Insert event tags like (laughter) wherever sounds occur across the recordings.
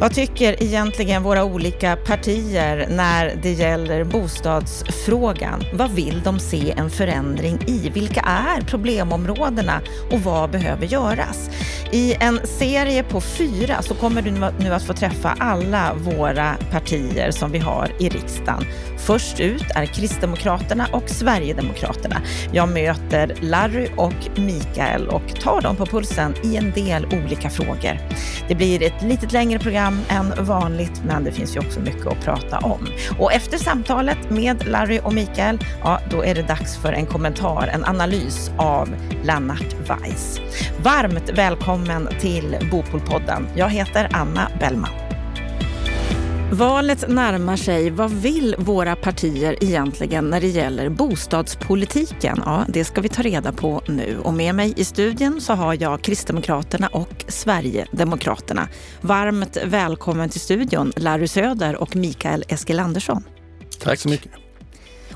Vad tycker egentligen våra olika partier när det gäller bostadsfrågan? Vad vill de se en förändring i? Vilka är problemområdena och vad behöver göras? I en serie på fyra så kommer du nu att få träffa alla våra partier som vi har i riksdagen. Först ut är Kristdemokraterna och Sverigedemokraterna. Jag möter Larry och Mikael och tar dem på pulsen i en del olika frågor. Det blir ett lite längre program än vanligt, men det finns ju också mycket att prata om. Och efter samtalet med Larry och Mikael, ja, då är det dags för en kommentar, en analys av Lennart Weiss. Varmt välkommen till Bopolpodden. Jag heter Anna Bellman. Valet närmar sig. Vad vill våra partier egentligen när det gäller bostadspolitiken? Ja, det ska vi ta reda på nu. Och med mig i studion så har jag Kristdemokraterna och Sverigedemokraterna. Varmt välkommen till studion Larry Söder och Mikael Eskilandersson. Tack så mycket.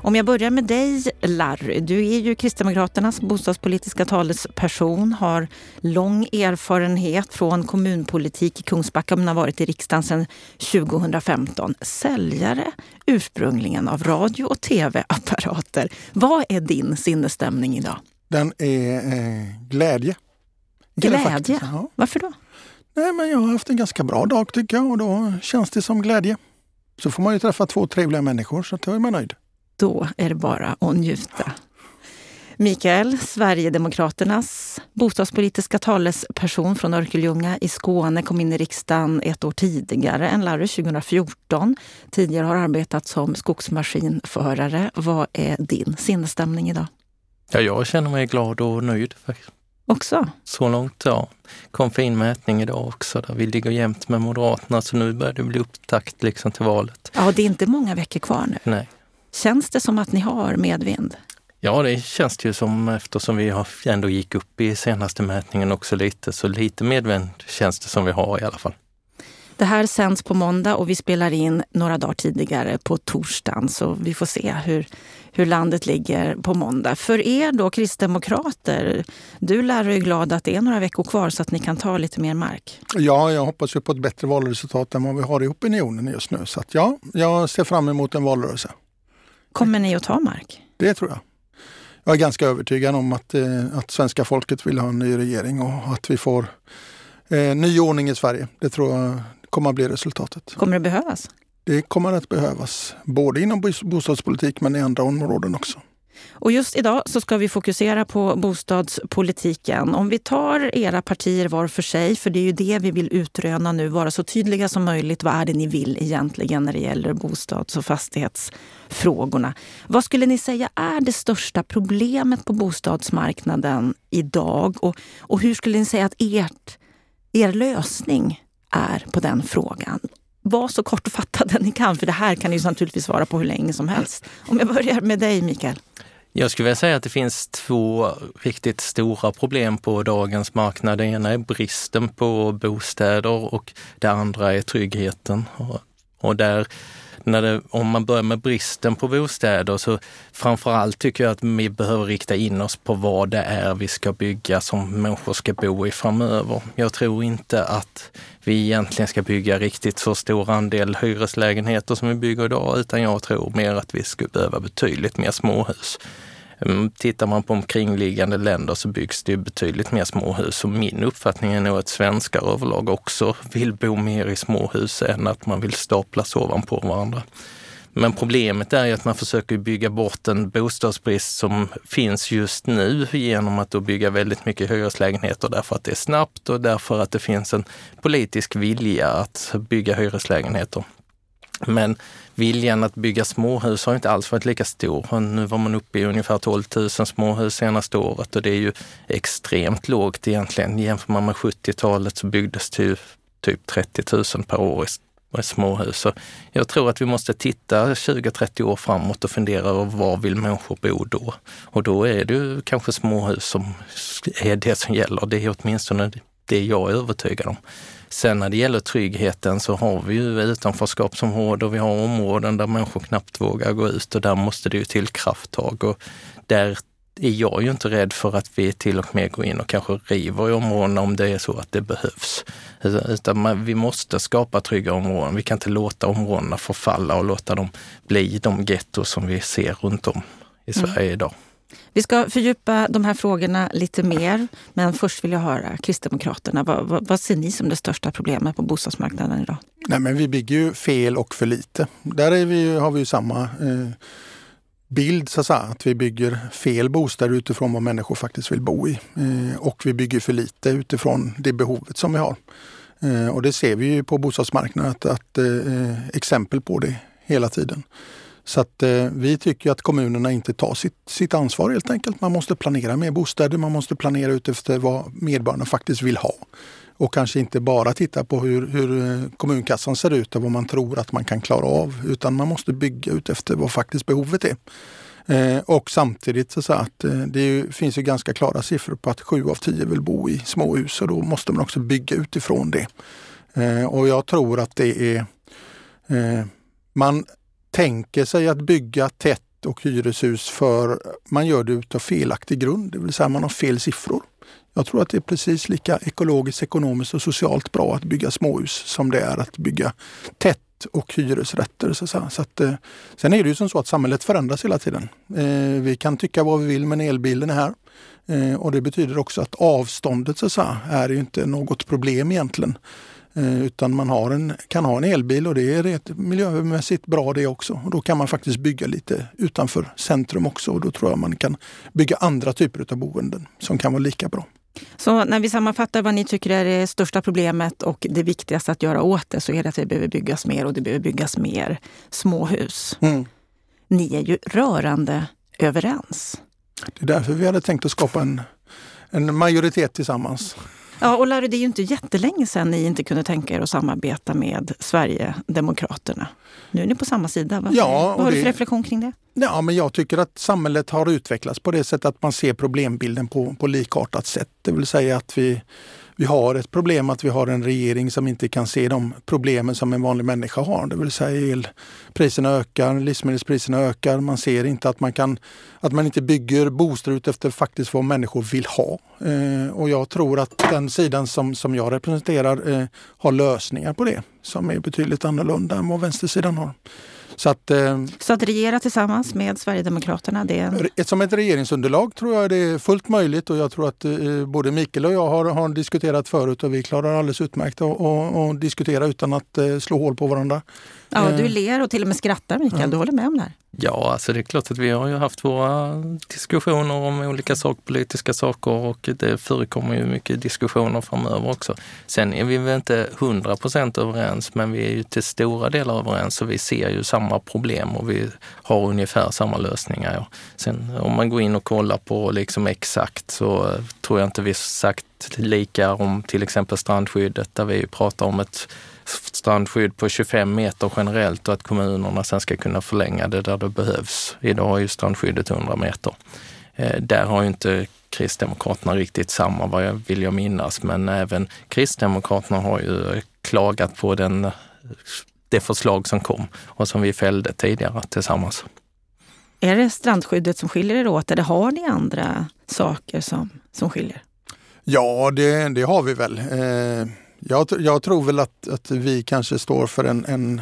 Om jag börjar med dig, Larry. Du är ju Kristdemokraternas bostadspolitiska talesperson, har lång erfarenhet från kommunpolitik i Kungsbacka men har varit i riksdagen sedan 2015. Säljare ursprungligen av radio och tv-apparater. Vad är din sinnesstämning idag? Den är eh, glädje. Glädje? Varför då? Nej, men jag har haft en ganska bra dag tycker jag och då känns det som glädje. Så får man ju träffa två trevliga människor så då är man nöjd då är det bara att njuta. Mikael, Sverigedemokraternas bostadspolitiska talesperson från Örkelljunga i Skåne, kom in i riksdagen ett år tidigare än Larry, 2014. Tidigare har arbetat som skogsmaskinförare. Vad är din sinnesstämning idag? Ja, jag känner mig glad och nöjd. Faktiskt. Också? Så långt, ja. kom fin mätning idag också där vi ligger jämnt med Moderaterna så nu börjar det bli upptakt liksom till valet. Ja, det är inte många veckor kvar nu. Nej. Känns det som att ni har medvind? Ja, det känns det ju som eftersom vi ändå gick upp i senaste mätningen också lite. Så lite medvind känns det som vi har i alla fall. Det här sänds på måndag och vi spelar in några dagar tidigare på torsdagen. Så vi får se hur, hur landet ligger på måndag. För er då kristdemokrater, du lär er glad att det är några veckor kvar så att ni kan ta lite mer mark. Ja, jag hoppas ju på ett bättre valresultat än vad vi har i opinionen just nu. Så att ja, jag ser fram emot en valrörelse. Kommer ni att ta mark? Det tror jag. Jag är ganska övertygad om att, eh, att svenska folket vill ha en ny regering och att vi får eh, ny ordning i Sverige. Det tror jag kommer att bli resultatet. Kommer det behövas? Det kommer att behövas, både inom bostadspolitik men i andra områden också. Och just idag så ska vi fokusera på bostadspolitiken. Om vi tar era partier var för sig, för det är ju det vi vill utröna nu, vara så tydliga som möjligt. Vad är det ni vill egentligen när det gäller bostads och fastighetsfrågorna? Vad skulle ni säga är det största problemet på bostadsmarknaden idag? Och, och hur skulle ni säga att ert, er lösning är på den frågan? var så kortfattade ni kan, för det här kan ni naturligtvis svara på hur länge som helst. Om jag börjar med dig, Mikael. Jag skulle vilja säga att det finns två riktigt stora problem på dagens marknad. Det ena är bristen på bostäder och det andra är tryggheten. Och där när det, om man börjar med bristen på bostäder så framförallt tycker jag att vi behöver rikta in oss på vad det är vi ska bygga som människor ska bo i framöver. Jag tror inte att vi egentligen ska bygga riktigt så stor andel hyreslägenheter som vi bygger idag, utan jag tror mer att vi skulle behöva betydligt mer småhus. Mm, tittar man på omkringliggande länder så byggs det betydligt mer småhus och min uppfattning är nog att svenskar överlag också vill bo mer i småhus än att man vill staplas ovanpå varandra. Men problemet är ju att man försöker bygga bort en bostadsbrist som finns just nu genom att då bygga väldigt mycket hyreslägenheter därför att det är snabbt och därför att det finns en politisk vilja att bygga hyreslägenheter. Men viljan att bygga småhus har inte alls varit lika stor. Nu var man uppe i ungefär 12 000 småhus senaste året och det är ju extremt lågt egentligen. Jämför man med 70-talet så byggdes det ju typ 30 000 per år i småhus. Så jag tror att vi måste titta 20-30 år framåt och fundera över var vill människor bo då? Och då är det ju kanske småhus som är det som gäller. Det är åtminstone det jag är övertygad om. Sen när det gäller tryggheten så har vi ju utanförskapsområden och vi har områden där människor knappt vågar gå ut och där måste det ju till krafttag. Och där är jag ju inte rädd för att vi till och med går in och kanske river i områdena om det är så att det behövs. Utan man, vi måste skapa trygga områden. Vi kan inte låta områdena förfalla och låta dem bli de getton som vi ser runt om i mm. Sverige mm. idag. Vi ska fördjupa de här frågorna lite mer, men först vill jag höra Kristdemokraterna. Vad, vad, vad ser ni som det största problemet på bostadsmarknaden idag? Nej, men vi bygger ju fel och för lite. Där är vi, har vi ju samma eh, bild, så att, säga, att vi bygger fel bostäder utifrån vad människor faktiskt vill bo i. Eh, och vi bygger för lite utifrån det behovet som vi har. Eh, och det ser vi ju på bostadsmarknaden, att, att eh, exempel på det hela tiden. Så att eh, vi tycker att kommunerna inte tar sitt, sitt ansvar helt enkelt. Man måste planera mer bostäder, man måste planera utifrån vad medborgarna faktiskt vill ha. Och kanske inte bara titta på hur, hur eh, kommunkassan ser ut och vad man tror att man kan klara av. Utan man måste bygga utefter vad faktiskt behovet är. Eh, och samtidigt så, så att eh, det ju, finns ju ganska klara siffror på att sju av tio vill bo i småhus och då måste man också bygga utifrån det. Eh, och jag tror att det är eh, man tänker sig att bygga tätt och hyreshus för man gör det utav felaktig grund, det vill säga man har fel siffror. Jag tror att det är precis lika ekologiskt, ekonomiskt och socialt bra att bygga småhus som det är att bygga tätt och hyresrätter. Så, så att, eh, sen är det ju som så att samhället förändras hela tiden. Eh, vi kan tycka vad vi vill men elbilen är här. Eh, och det betyder också att avståndet så, så är ju inte något problem egentligen. Eh, utan man har en, kan ha en elbil och det är miljömässigt bra det också. Och då kan man faktiskt bygga lite utanför centrum också och då tror jag man kan bygga andra typer av boenden som kan vara lika bra. Så när vi sammanfattar vad ni tycker är det största problemet och det viktigaste att göra åt det så är det att det behöver byggas mer och det behöver byggas mer småhus. Mm. Ni är ju rörande överens. Det är därför vi hade tänkt att skapa en, en majoritet tillsammans. Ja, och Larry, det är ju inte jättelänge sedan ni inte kunde tänka er att samarbeta med Sverigedemokraterna. Nu är ni på samma sida. Vad, ja, vad har du för reflektion kring det? Ja, men jag tycker att samhället har utvecklats på det sättet att man ser problembilden på, på likartat sätt. Det vill säga att vi vi har ett problem att vi har en regering som inte kan se de problemen som en vanlig människa har. Det vill säga elpriserna ökar, livsmedelspriserna ökar. Man ser inte att man, kan, att man inte bygger bostäder utefter faktiskt vad människor vill ha. Eh, och jag tror att den sidan som, som jag representerar eh, har lösningar på det som är betydligt annorlunda än vad vänstersidan har. Så att, eh, så att regera tillsammans med Sverigedemokraterna? Det är... Som ett regeringsunderlag tror jag det är fullt möjligt och jag tror att eh, både Mikael och jag har, har diskuterat förut och vi klarar alldeles utmärkt att diskutera utan att eh, slå hål på varandra. Ja, du ler och till och med skrattar Mikael, ja. du håller med om det här? Ja, alltså det är klart att vi har ju haft våra diskussioner om olika sakpolitiska saker och det förekommer ju mycket diskussioner framöver också. Sen är vi väl inte hundra procent överens, men vi är ju till stora delar överens och vi ser ju samma problem och vi har ungefär samma lösningar. Sen om man går in och kollar på liksom exakt så eh, tror jag inte vi sagt lika om till exempel strandskyddet där vi pratar om ett strandskydd på 25 meter generellt och att kommunerna sen ska kunna förlänga det där det behövs. Idag är ju strandskyddet 100 meter. Eh, där har ju inte Kristdemokraterna riktigt samma, vad jag vill jag minnas, men även Kristdemokraterna har ju klagat på den, det förslag som kom och som vi fällde tidigare tillsammans. Är det strandskyddet som skiljer er åt eller har ni andra saker som, som skiljer? Ja, det, det har vi väl. Eh, jag, jag, tror väl att, att vi kanske står för en, en,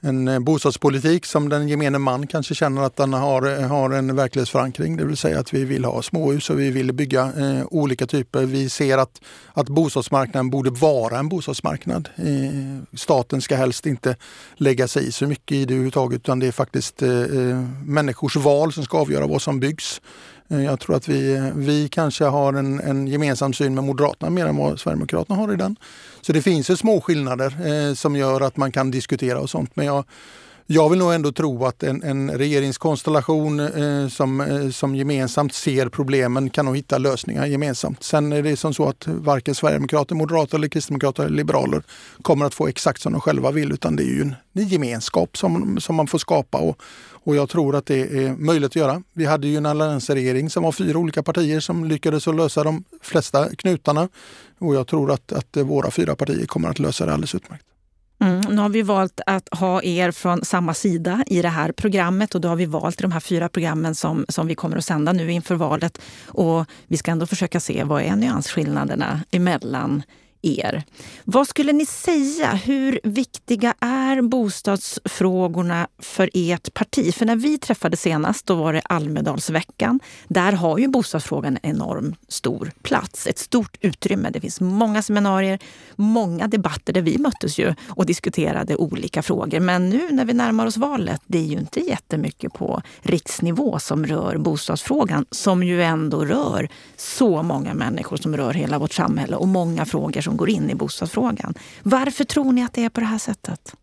en eh, bostadspolitik som den gemene man kanske känner att den har, eh, har en verklighetsförankring. Det vill säga att vi vill ha småhus och vi vill bygga eh, olika typer. Vi ser att, att bostadsmarknaden borde vara en bostadsmarknad. Eh, staten ska helst inte lägga sig i så mycket i det överhuvudtaget utan det är faktiskt eh, eh människors val som ska avgöra vad som byggs. Eh, jag tror att vi, vi kanske har en, en gemensam syn med Moderaterna mer än vad Sverigedemokraterna har i den. Så det finns ju små skillnader eh, som gör att man kan diskutera och sånt. Men jag, jag vill nog ändå tro att en, en regeringskonstellation eh, som, eh, som gemensamt ser problemen kan nog hitta lösningar gemensamt. Sen är det som så att varken Sverigedemokrater, Moderater, eller Kristdemokrater eller Liberaler kommer att få exakt som de själva vill utan det är ju en, en gemenskap som, som man får skapa och, och jag tror att det är möjligt att göra. Vi hade ju en alliansregering som var fyra olika partier som lyckades att lösa de flesta knutarna och jag tror att, att våra fyra partier kommer att lösa det alldeles utmärkt. Mm, nu har vi valt att ha er från samma sida i det här programmet och då har vi valt de här fyra programmen som, som vi kommer att sända nu inför valet. Och vi ska ändå försöka se vad är nyansskillnaderna emellan er. Vad skulle ni säga? Hur viktiga är bostadsfrågorna för ert parti? För när vi träffades senast, då var det Almedalsveckan. Där har ju bostadsfrågan en enorm stor plats, ett stort utrymme. Det finns många seminarier, många debatter där vi möttes ju och diskuterade olika frågor. Men nu när vi närmar oss valet, det är ju inte jättemycket på riksnivå som rör bostadsfrågan, som ju ändå rör så många människor som rör hela vårt samhälle och många frågor som går in i bostadsfrågan. Varför tror ni att det är på det här sättet?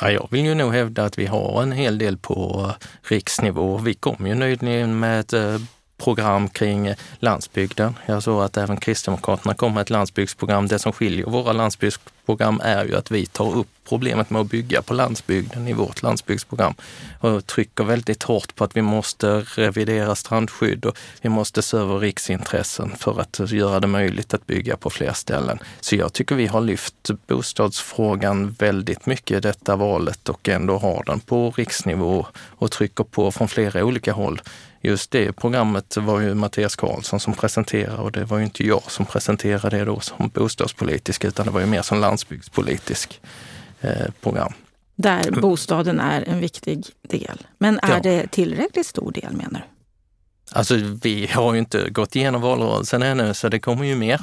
Ja, jag vill ju nog hävda att vi har en hel del på riksnivå. Vi kom ju nyligen med ett eh, program kring landsbygden. Jag såg att även Kristdemokraterna kom med ett landsbygdsprogram. Det som skiljer våra landsbygdsprogram är ju att vi tar upp problemet med att bygga på landsbygden i vårt landsbygdsprogram och trycker väldigt hårt på att vi måste revidera strandskydd och vi måste se över riksintressen för att göra det möjligt att bygga på fler ställen. Så jag tycker vi har lyft bostadsfrågan väldigt mycket i detta valet och ändå har den på riksnivå och trycker på från flera olika håll. Just det programmet var ju Mattias Karlsson som presenterade och det var ju inte jag som presenterade det då som bostadspolitisk utan det var ju mer som landsbygdspolitisk eh, program. Där bostaden är en viktig del. Men är ja. det tillräckligt stor del menar du? Alltså vi har ju inte gått igenom valrörelsen ännu så det kommer ju mer.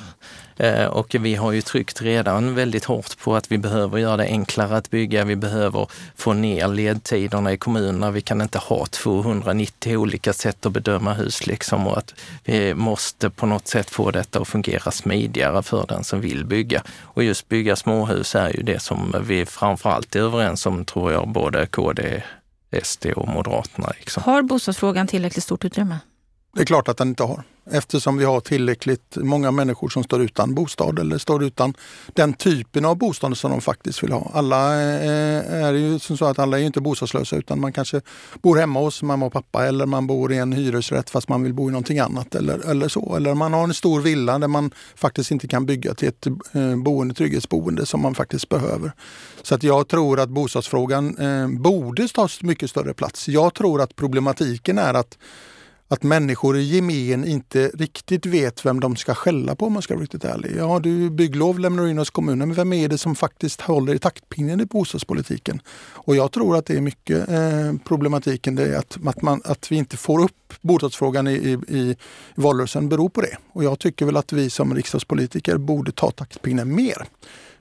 Eh, och vi har ju tryckt redan väldigt hårt på att vi behöver göra det enklare att bygga. Vi behöver få ner ledtiderna i kommunerna. Vi kan inte ha 290 olika sätt att bedöma hus liksom och att vi måste på något sätt få detta att fungera smidigare för den som vill bygga. Och just bygga småhus är ju det som vi framförallt är överens om, tror jag, både KD, SD och Moderaterna. Liksom. Har bostadsfrågan tillräckligt stort utrymme? Det är klart att den inte har. Eftersom vi har tillräckligt många människor som står utan bostad eller står utan den typen av bostad som de faktiskt vill ha. Alla eh, är ju som så att alla är inte bostadslösa utan man kanske bor hemma hos mamma och pappa eller man bor i en hyresrätt fast man vill bo i någonting annat eller, eller så. Eller man har en stor villa där man faktiskt inte kan bygga till ett eh, boende, trygghetsboende som man faktiskt behöver. Så att jag tror att bostadsfrågan eh, borde ta mycket större plats. Jag tror att problematiken är att att människor i gemen inte riktigt vet vem de ska skälla på om man ska vara riktigt ärlig. Ja, du bygglov lämnar du in hos kommunen, men vem är det som faktiskt håller i taktpinnen i bostadspolitiken? Och jag tror att det är mycket eh, problematiken, det är att, att, man, att vi inte får upp bostadsfrågan i, i, i valrörelsen beror på det. Och jag tycker väl att vi som riksdagspolitiker borde ta taktpinnen mer.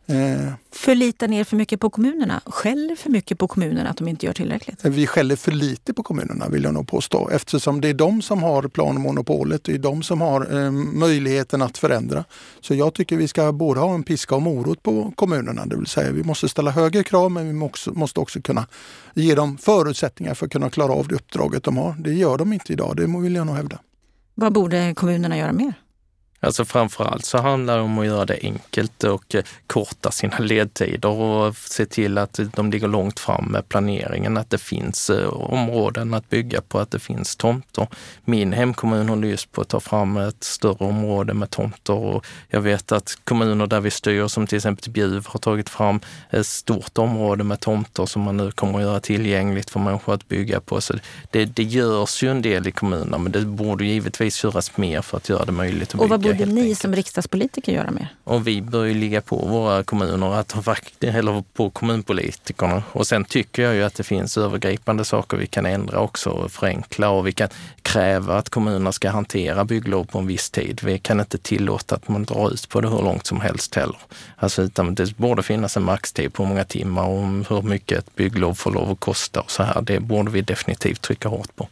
Eh, Förlitar ni er för mycket på kommunerna? Skäller för mycket på kommunerna att de inte gör tillräckligt? Vi skäller för lite på kommunerna vill jag nog påstå eftersom det är de som har planmonopolet. Det är de som har eh, möjligheten att förändra. Så jag tycker vi ska både ha en piska och morot på kommunerna. Det vill säga vi måste ställa högre krav men vi måste, måste också kunna ge dem förutsättningar för att kunna klara av det uppdraget de har. Det gör de inte idag, det vill jag nog hävda. Vad borde kommunerna göra mer? Alltså framförallt så handlar det om att göra det enkelt och eh, korta sina ledtider och se till att de ligger långt fram med planeringen, att det finns eh, områden att bygga på, att det finns tomter. Min hemkommun håller just på att ta fram ett större område med tomter och jag vet att kommuner där vi styr, som till exempel Bjuv, har tagit fram ett stort område med tomter som man nu kommer att göra tillgängligt för människor att bygga på. Så det, det görs ju en del i kommunerna, men det borde givetvis göras mer för att göra det möjligt att bygga borde ni enkelt. som riksdagspolitiker göra mer? Och vi bör ju ligga på våra kommuner, att, eller på kommunpolitikerna. Och sen tycker jag ju att det finns övergripande saker vi kan ändra också och förenkla och vi kan kräva att kommunerna ska hantera bygglov på en viss tid. Vi kan inte tillåta att man drar ut på det hur långt som helst heller. Alltså, utan det borde finnas en maxtid på hur många timmar och hur mycket ett bygglov får lov att kosta och så här. Det borde vi definitivt trycka hårt på.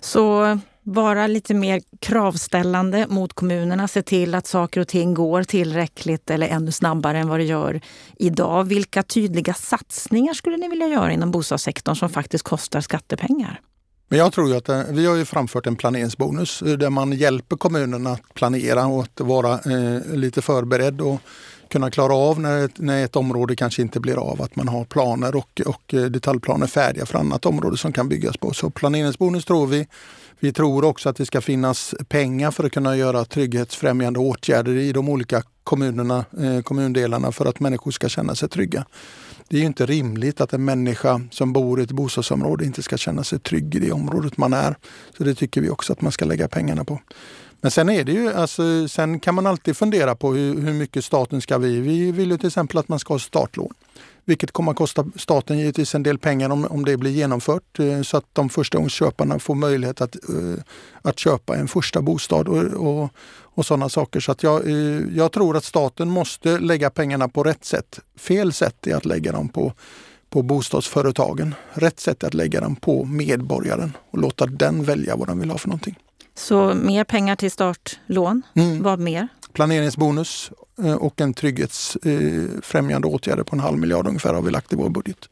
Så vara lite mer kravställande mot kommunerna, se till att saker och ting går tillräckligt eller ännu snabbare än vad det gör idag. Vilka tydliga satsningar skulle ni vilja göra inom bostadssektorn som faktiskt kostar skattepengar? Men jag tror att eh, vi har ju framfört en planeringsbonus eh, där man hjälper kommunerna att planera och att vara eh, lite förberedd. Och kunna klara av när ett, när ett område kanske inte blir av. Att man har planer och, och eh, detaljplaner färdiga för annat område som kan byggas på. Så planeringsbonus tror vi. Vi tror också att det ska finnas pengar för att kunna göra trygghetsfrämjande åtgärder i de olika kommunerna, eh, kommundelarna för att människor ska känna sig trygga. Det är inte rimligt att en människa som bor i ett bostadsområde inte ska känna sig trygg i det området man är. Så det tycker vi också att man ska lägga pengarna på. Men sen är det ju, alltså, sen kan man alltid fundera på hur, hur mycket staten ska vi. Vi vill ju till exempel att man ska ha startlån. Vilket kommer att kosta staten givetvis en del pengar om, om det blir genomfört eh, så att de förstagångsköparna får möjlighet att, eh, att köpa en första bostad och, och, och sådana saker. Så att jag, eh, jag tror att staten måste lägga pengarna på rätt sätt. Fel sätt är att lägga dem på, på bostadsföretagen. Rätt sätt är att lägga dem på medborgaren och låta den välja vad den vill ha för någonting. Så mer pengar till startlån. Mm. Vad mer? Planeringsbonus och en trygghetsfrämjande åtgärder på en halv miljard ungefär har vi lagt i vår budget.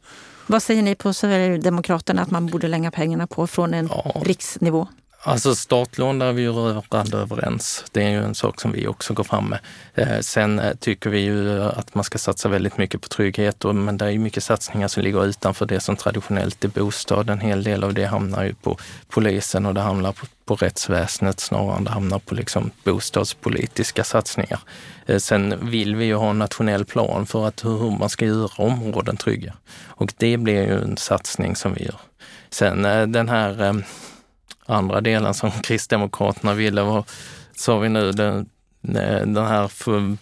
Vad säger ni på Sverigedemokraterna att man borde lägga pengarna på från en ja. riksnivå? Alltså startlån, där är vi ju rörande överens. Det är ju en sak som vi också går fram med. Eh, sen eh, tycker vi ju eh, att man ska satsa väldigt mycket på trygghet, och, men det är ju mycket satsningar som ligger utanför det som traditionellt är bostad. En hel del av det hamnar ju på polisen och det hamnar på, på rättsväsendet snarare än det hamnar på liksom bostadspolitiska satsningar. Eh, sen vill vi ju ha en nationell plan för att hur man ska göra områden trygga. Och det blir ju en satsning som vi gör. Sen eh, den här andra delen som (laughs) Kristdemokraterna ville, var, sa vi nu, den, eh, den här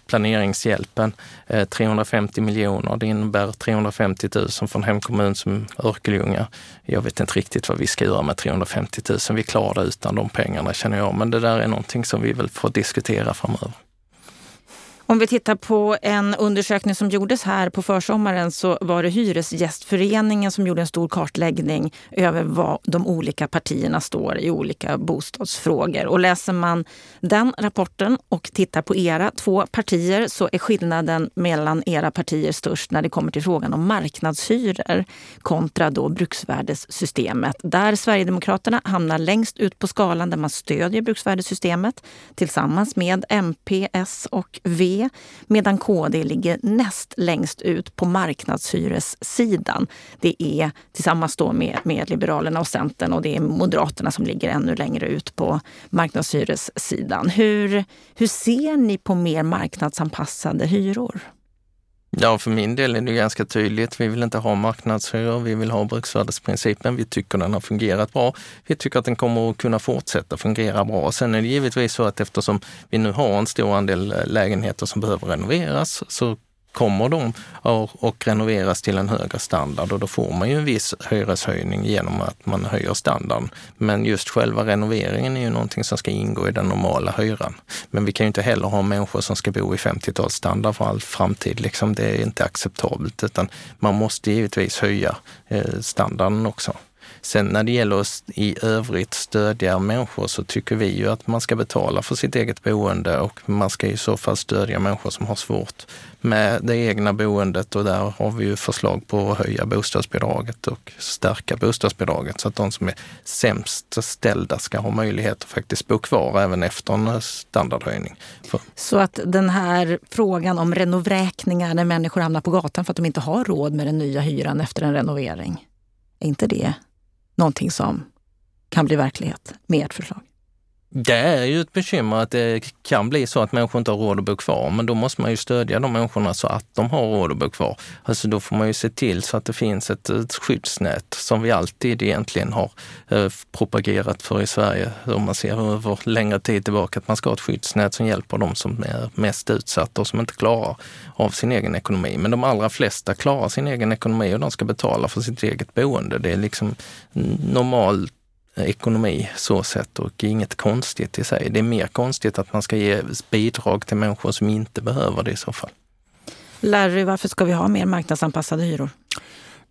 planeringshjälpen, eh, 350 miljoner, det innebär 350 000 från hemkommun som Örkelljunga. Jag vet inte riktigt vad vi ska göra med 350 000. Vi klarar det utan de pengarna känner jag, men det där är någonting som vi väl får diskutera framöver. Om vi tittar på en undersökning som gjordes här på försommaren så var det Hyresgästföreningen som gjorde en stor kartläggning över vad de olika partierna står i olika bostadsfrågor. Och läser man den rapporten och tittar på era två partier så är skillnaden mellan era partier störst när det kommer till frågan om marknadshyror kontra då bruksvärdessystemet. Där Sverigedemokraterna hamnar längst ut på skalan där man stödjer bruksvärdessystemet tillsammans med MP, S och V medan KD ligger näst längst ut på marknadshyressidan. Det är tillsammans då med, med Liberalerna och Centern och det är Moderaterna som ligger ännu längre ut på marknadshyressidan. Hur, hur ser ni på mer marknadsanpassade hyror? Ja, för min del är det ganska tydligt. Vi vill inte ha marknadshyror, vi vill ha bruksvärdesprincipen. Vi tycker den har fungerat bra. Vi tycker att den kommer att kunna fortsätta fungera bra. Sen är det givetvis så att eftersom vi nu har en stor andel eh, lägenheter som behöver renoveras så kommer de och renoveras till en högre standard och då får man ju en viss hyreshöjning genom att man höjer standarden. Men just själva renoveringen är ju någonting som ska ingå i den normala hyran. Men vi kan ju inte heller ha människor som ska bo i 50-talsstandard för all framtid. Liksom, det är inte acceptabelt utan man måste givetvis höja eh, standarden också. Sen när det gäller att i övrigt stödja människor så tycker vi ju att man ska betala för sitt eget boende och man ska i så fall stödja människor som har svårt med det egna boendet och där har vi ju förslag på att höja bostadsbidraget och stärka bostadsbidraget så att de som är sämst ställda ska ha möjlighet att faktiskt bo kvar även efter en standardhöjning. Så att den här frågan om renovräkningar när människor hamnar på gatan för att de inte har råd med den nya hyran efter en renovering, är inte det någonting som kan bli verklighet med ert förslag? Det är ju ett bekymmer att det kan bli så att människor inte har råd att bo kvar, men då måste man ju stödja de människorna så att de har råd att bo kvar. Alltså då får man ju se till så att det finns ett, ett skyddsnät som vi alltid egentligen har eh, propagerat för i Sverige, om man ser över längre tid tillbaka, att man ska ha ett skyddsnät som hjälper de som är mest utsatta och som inte klarar av sin egen ekonomi. Men de allra flesta klarar sin egen ekonomi och de ska betala för sitt eget boende. Det är liksom normalt ekonomi så sett och inget konstigt i sig. Det är mer konstigt att man ska ge bidrag till människor som inte behöver det i så fall. Larry, varför ska vi ha mer marknadsanpassade hyror?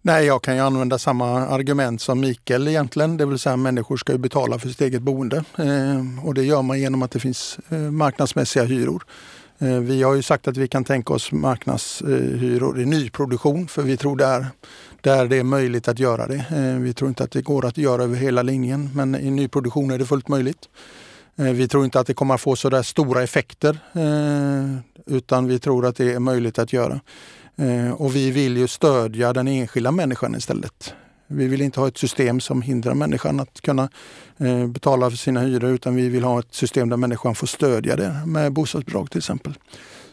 Nej, jag kan ju använda samma argument som Mikael egentligen, det vill säga människor ska ju betala för sitt eget boende. Eh, och det gör man genom att det finns eh, marknadsmässiga hyror. Eh, vi har ju sagt att vi kan tänka oss marknadshyror i nyproduktion för vi tror där, där det är möjligt att göra det. Eh, vi tror inte att det går att göra över hela linjen men i nyproduktion är det fullt möjligt. Eh, vi tror inte att det kommer att få så där stora effekter utan vi tror att det är möjligt att göra. Och vi vill ju stödja den enskilda människan istället. Vi vill inte ha ett system som hindrar människan att kunna eh, betala för sina hyror utan vi vill ha ett system där människan får stödja det med bostadsbidrag till exempel.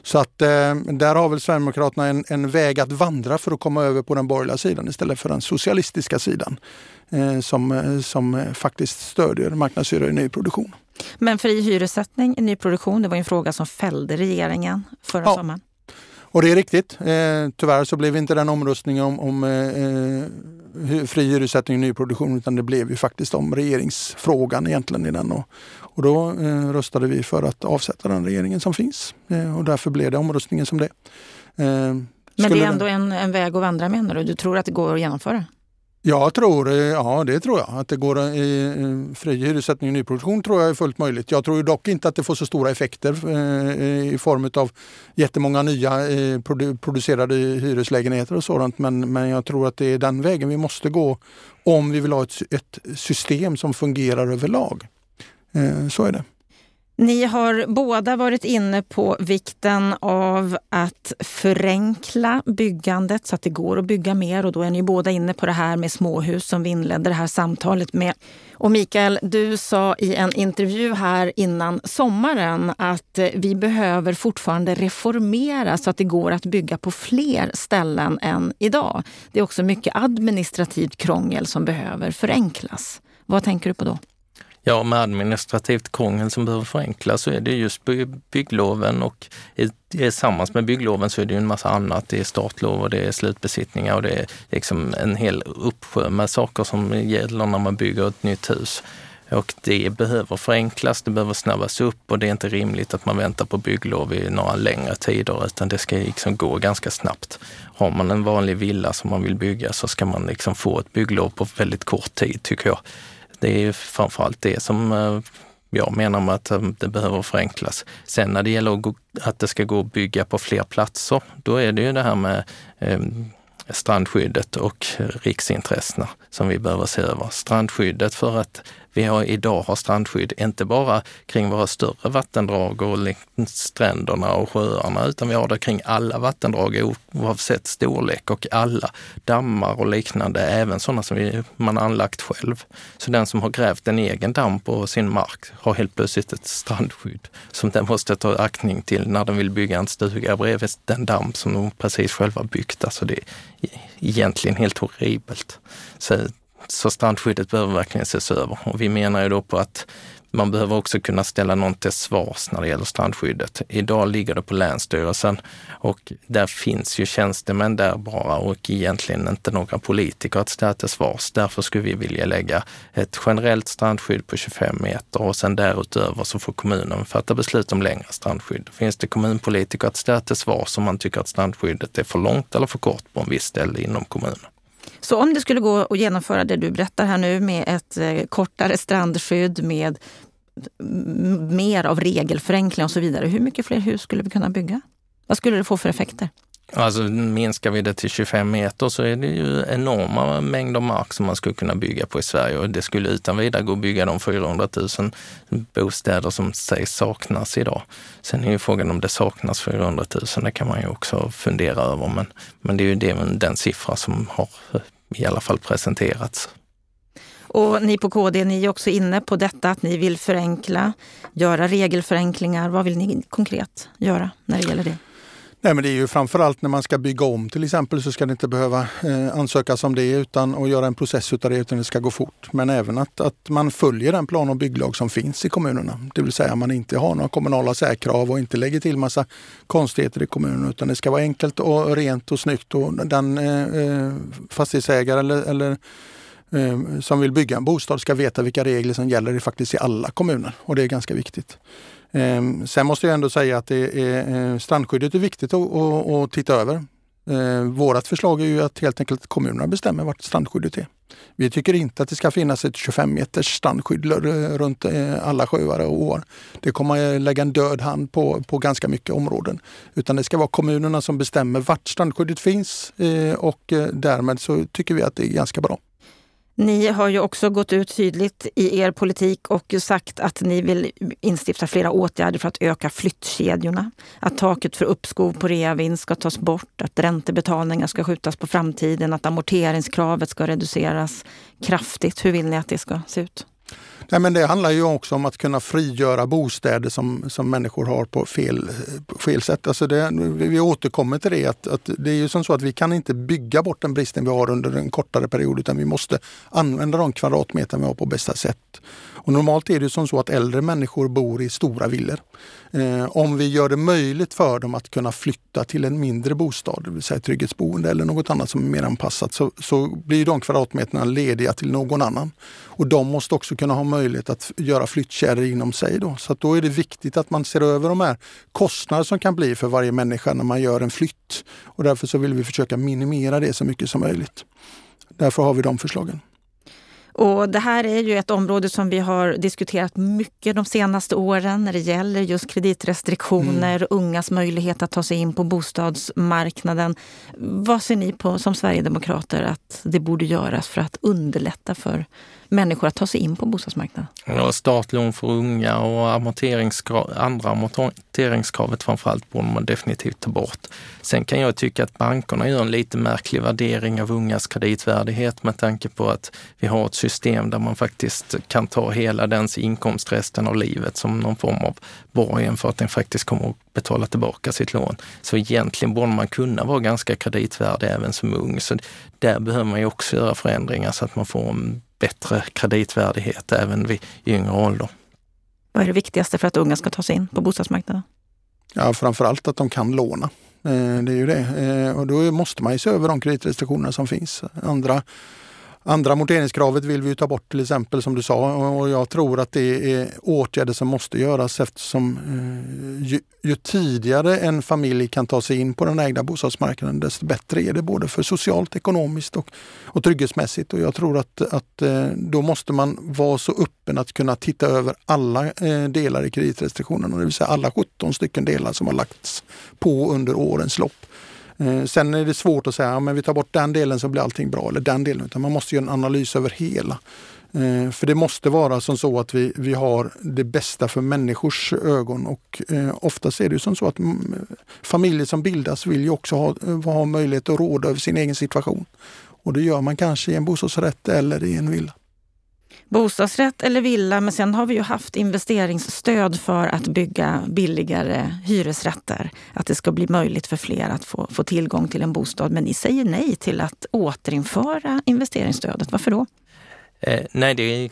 Så att eh, där har väl Sverigedemokraterna en, en, väg att vandra för att komma över på den borgerliga sidan istället för den socialistiska sidan eh, som, som faktiskt stödjer marknadshyror i nyproduktion. Men fri hyressättning i nyproduktion, det var en fråga som fällde regeringen förra ja. sommaren. Och det är riktigt. Eh, tyvärr så blev inte den omröstningen om, om eh, fri hyressättning i nyproduktion utan det blev ju faktiskt om regeringsfrågan egentligen i den. Och, och då eh, röstade vi för att avsätta den regeringen som finns eh, och därför blev det omröstningen som det. Eh, Men det är ändå en, en väg att vandra menar du? Du tror att det går att genomföra? Jag tror, eh, ja det tror jag, att det går eh, i eh, fri hyressättning i nyproduktion tror jag är fullt möjligt. Jag tror dock inte att det får så stora effekter i form av jättemånga nya producerade hyreslägenheter och sådant. Men, men jag tror att det är den vägen vi måste gå om vi vill ha ett, ett system som fungerar överlag. Så är det. Ni har båda varit inne på vikten av att förenkla byggandet så att det går att bygga mer och då är ni båda inne på det här med småhus som vi inledde det här samtalet med. Och Mikael, du sa i en intervju här innan sommaren att eh, vi behöver fortfarande reformera så att det går att bygga på fler ställen än idag. Det är också mycket administrativt krångel som behöver förenklas. Vad tänker du på då? Ja, med administrativt krångel som behöver förenklas så är det just byggloven och tillsammans med byggloven så är det ju en massa annat. Det är startlov och det är slutbesittningar och det är liksom en hel uppsjö med saker som gäller när man bygger ett nytt hus. Och det behöver förenklas, det behöver snabbas upp och det är inte rimligt att man väntar på bygglov i några längre tider utan det ska liksom gå ganska snabbt. Har man en vanlig villa som man vill bygga så ska man liksom få ett bygglov på väldigt kort tid tycker jag. Det är framförallt det som eh, jag menar med att eh, det behöver förenklas. Sen när det gäller att det ska gå att bygga på fler platser, då är det ju det här med ehm, strandskyddet och riksintressena som vi behöver se över. Strandskyddet för att vi har, idag har strandskydd inte bara kring våra större vattendrag och stränderna och sjöarna, utan vi har det kring alla vattendrag oavsett storlek och alla dammar och liknande, även sådana som vi, man anlagt själv. Så den som har grävt en egen damm på sin mark har helt plötsligt ett strandskydd som den måste ta aktning till när den vill bygga en stuga bredvid den damm som de precis själva byggt. Alltså det är egentligen helt horribelt. Så så strandskyddet behöver verkligen ses över. Och vi menar ju då på att man behöver också kunna ställa någon till svars när det gäller strandskyddet. Idag ligger det på Länsstyrelsen och där finns ju tjänstemän där bara och egentligen inte några politiker att ställa till svars. Därför skulle vi vilja lägga ett generellt strandskydd på 25 meter och sen därutöver så får kommunen fatta beslut om längre strandskydd. Finns det kommunpolitiker att ställa till svars om man tycker att strandskyddet är för långt eller för kort på en viss ställe inom kommunen? Så om det skulle gå att genomföra det du berättar här nu med ett eh, kortare strandskydd, med mer av regelförenkling och så vidare. Hur mycket fler hus skulle vi kunna bygga? Vad skulle det få för effekter? Alltså minskar vi det till 25 meter så är det ju enorma mängder mark som man skulle kunna bygga på i Sverige och det skulle utan vidare gå att bygga de 400 000 bostäder som sägs saknas idag. Sen är ju frågan om det saknas 400 000, det kan man ju också fundera över men, men det är ju det, den siffra som har eh, i alla fall presenterats. Och ni på KD, ni är också inne på detta att ni vill förenkla, göra regelförenklingar. Vad vill ni konkret göra när det gäller det? Nej, men det är ju framförallt när man ska bygga om till exempel så ska det inte behöva eh, ansökas om det utan att göra en process utav det utan det ska gå fort. Men även att, att man följer den plan och bygglag som finns i kommunerna. Det vill säga man inte har några kommunala särkrav och inte lägger till massa konstigheter i kommunen utan det ska vara enkelt och rent och snyggt och den eh, eh fastighetsägare eller, eller eh, som vill bygga en bostad ska veta vilka regler som gäller faktiskt i alla kommuner och det är ganska viktigt. Ehm, sen måste jag ändå säga att det är, eh, strandskyddet är viktigt att, att, att titta över. Ehm, vårat förslag är ju att helt enkelt kommunerna bestämmer vart strandskyddet är. Vi tycker inte att det ska finnas ett 25 meters strandskydd runt eh, alla sjöar och åar. Det kommer att lägga en död hand på, på ganska mycket områden. Utan det ska vara kommunerna som bestämmer vart strandskyddet finns eh, och eh, därmed så tycker vi att det är ganska bra. Ni har ju också gått ut tydligt i er politik och sagt att ni vill instifta flera åtgärder för att öka flyttkedjorna. Att taket för uppskov på reavinst ska tas bort, att räntebetalningar ska skjutas på framtiden, att amorteringskravet ska reduceras kraftigt. Hur vill ni att det ska se ut? Nej, men det handlar ju också om att kunna frigöra bostäder som, som människor har på fel, fel sätt. Alltså det, vi återkommer till det att, att det är ju som så att vi kan inte bygga bort den bristen vi har under en kortare period utan vi måste använda de kvadratmeter vi har på bästa sätt. Och normalt är det som så att äldre människor bor i stora villor. Eh, om vi gör det möjligt för dem att kunna flytta till en mindre bostad, det vill säga trygghetsboende eller något annat som är mer anpassat, så, så blir de kvadratmeterna lediga till någon annan. Och de måste också kunna ha möjlighet att göra flyttkedjor inom sig. Då. Så då är det viktigt att man ser över de här kostnader som kan bli för varje människa när man gör en flytt. Och därför så vill vi försöka minimera det så mycket som möjligt. Därför har vi de förslagen. Och det här är ju ett område som vi har diskuterat mycket de senaste åren när det gäller just kreditrestriktioner, mm. ungas möjlighet att ta sig in på bostadsmarknaden. Vad ser ni på som sverigedemokrater att det borde göras för att underlätta för människor att ta sig in på bostadsmarknaden? Ja, startlån för unga och amorteringskrav, andra amorteringskravet framförallt borde man definitivt ta bort. Sen kan jag tycka att bankerna gör en lite märklig värdering av ungas kreditvärdighet med tanke på att vi har ett system där man faktiskt kan ta hela dens inkomst resten av livet som någon form av borgen för att den faktiskt kommer att betala tillbaka sitt lån. Så egentligen borde man kunna vara ganska kreditvärdig även som ung. Så där behöver man ju också göra förändringar så att man får en bättre kreditvärdighet även vid yngre ålder. Vad är det viktigaste för att unga ska ta sig in på bostadsmarknaden? Ja, framförallt att de kan låna. Eh, det är ju det. Eh, och då måste man ju se över de kreditrestriktioner som finns. Andra Andra amorteringskravet vill vi ta bort till exempel som du sa och jag tror att det är åtgärder som måste göras eftersom eh, ju, ju, tidigare en familj kan ta sig in på den ägda bostadsmarknaden desto bättre är det både för socialt, ekonomiskt och, och trygghetsmässigt. Och jag tror att, att eh, då måste man vara så öppen att kunna titta över alla eh, delar i kreditrestriktionerna, det vill säga alla 17 stycken delar som har lagts på under årens lopp. Eh, sen är det svårt att säga att vi tar bort den delen så blir allting bra eller den delen. Utan man måste göra en analys över hela. Eh, för det måste vara som så att vi, vi har det bästa för människors ögon och eh, oftast är det som så att mm, familjer som bildas vill ju också ha, ha möjlighet att råda över sin egen situation. Och det gör man kanske i en bostadsrätt eller i en villa bostadsrätt eller villa. Men sen har vi ju haft investeringsstöd för att bygga billigare hyresrätter. Att det ska bli möjligt för fler att få, få tillgång till en bostad. Men ni säger nej till att återinföra investeringsstödet. Varför då? Eh, nej, det är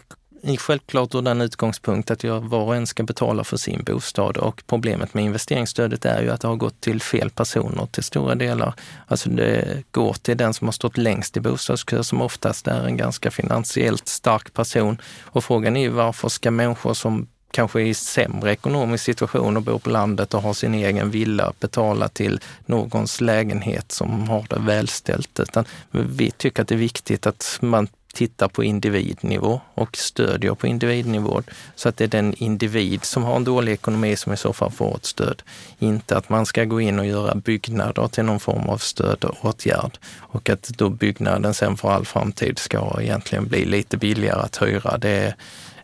självklart ur den utgångspunkt att jag var och en ska betala för sin bostad och problemet med investeringsstödet är ju att det har gått till fel personer till stora delar. Alltså det går till den som har stått längst i bostadskö som oftast är en ganska finansiellt stark person. Och frågan är ju varför ska människor som kanske är i sämre ekonomisk situation och bor på landet och har sin egen villa betala till någons lägenhet som har det välställt. Utan vi tycker att det är viktigt att man tittar på individnivå och stödjer på individnivå så att det är den individ som har en dålig ekonomi som i så fall får ett stöd. Inte att man ska gå in och göra byggnader till någon form av stödåtgärd och att då byggnaden sen för all framtid ska egentligen bli lite billigare att hyra. Det är,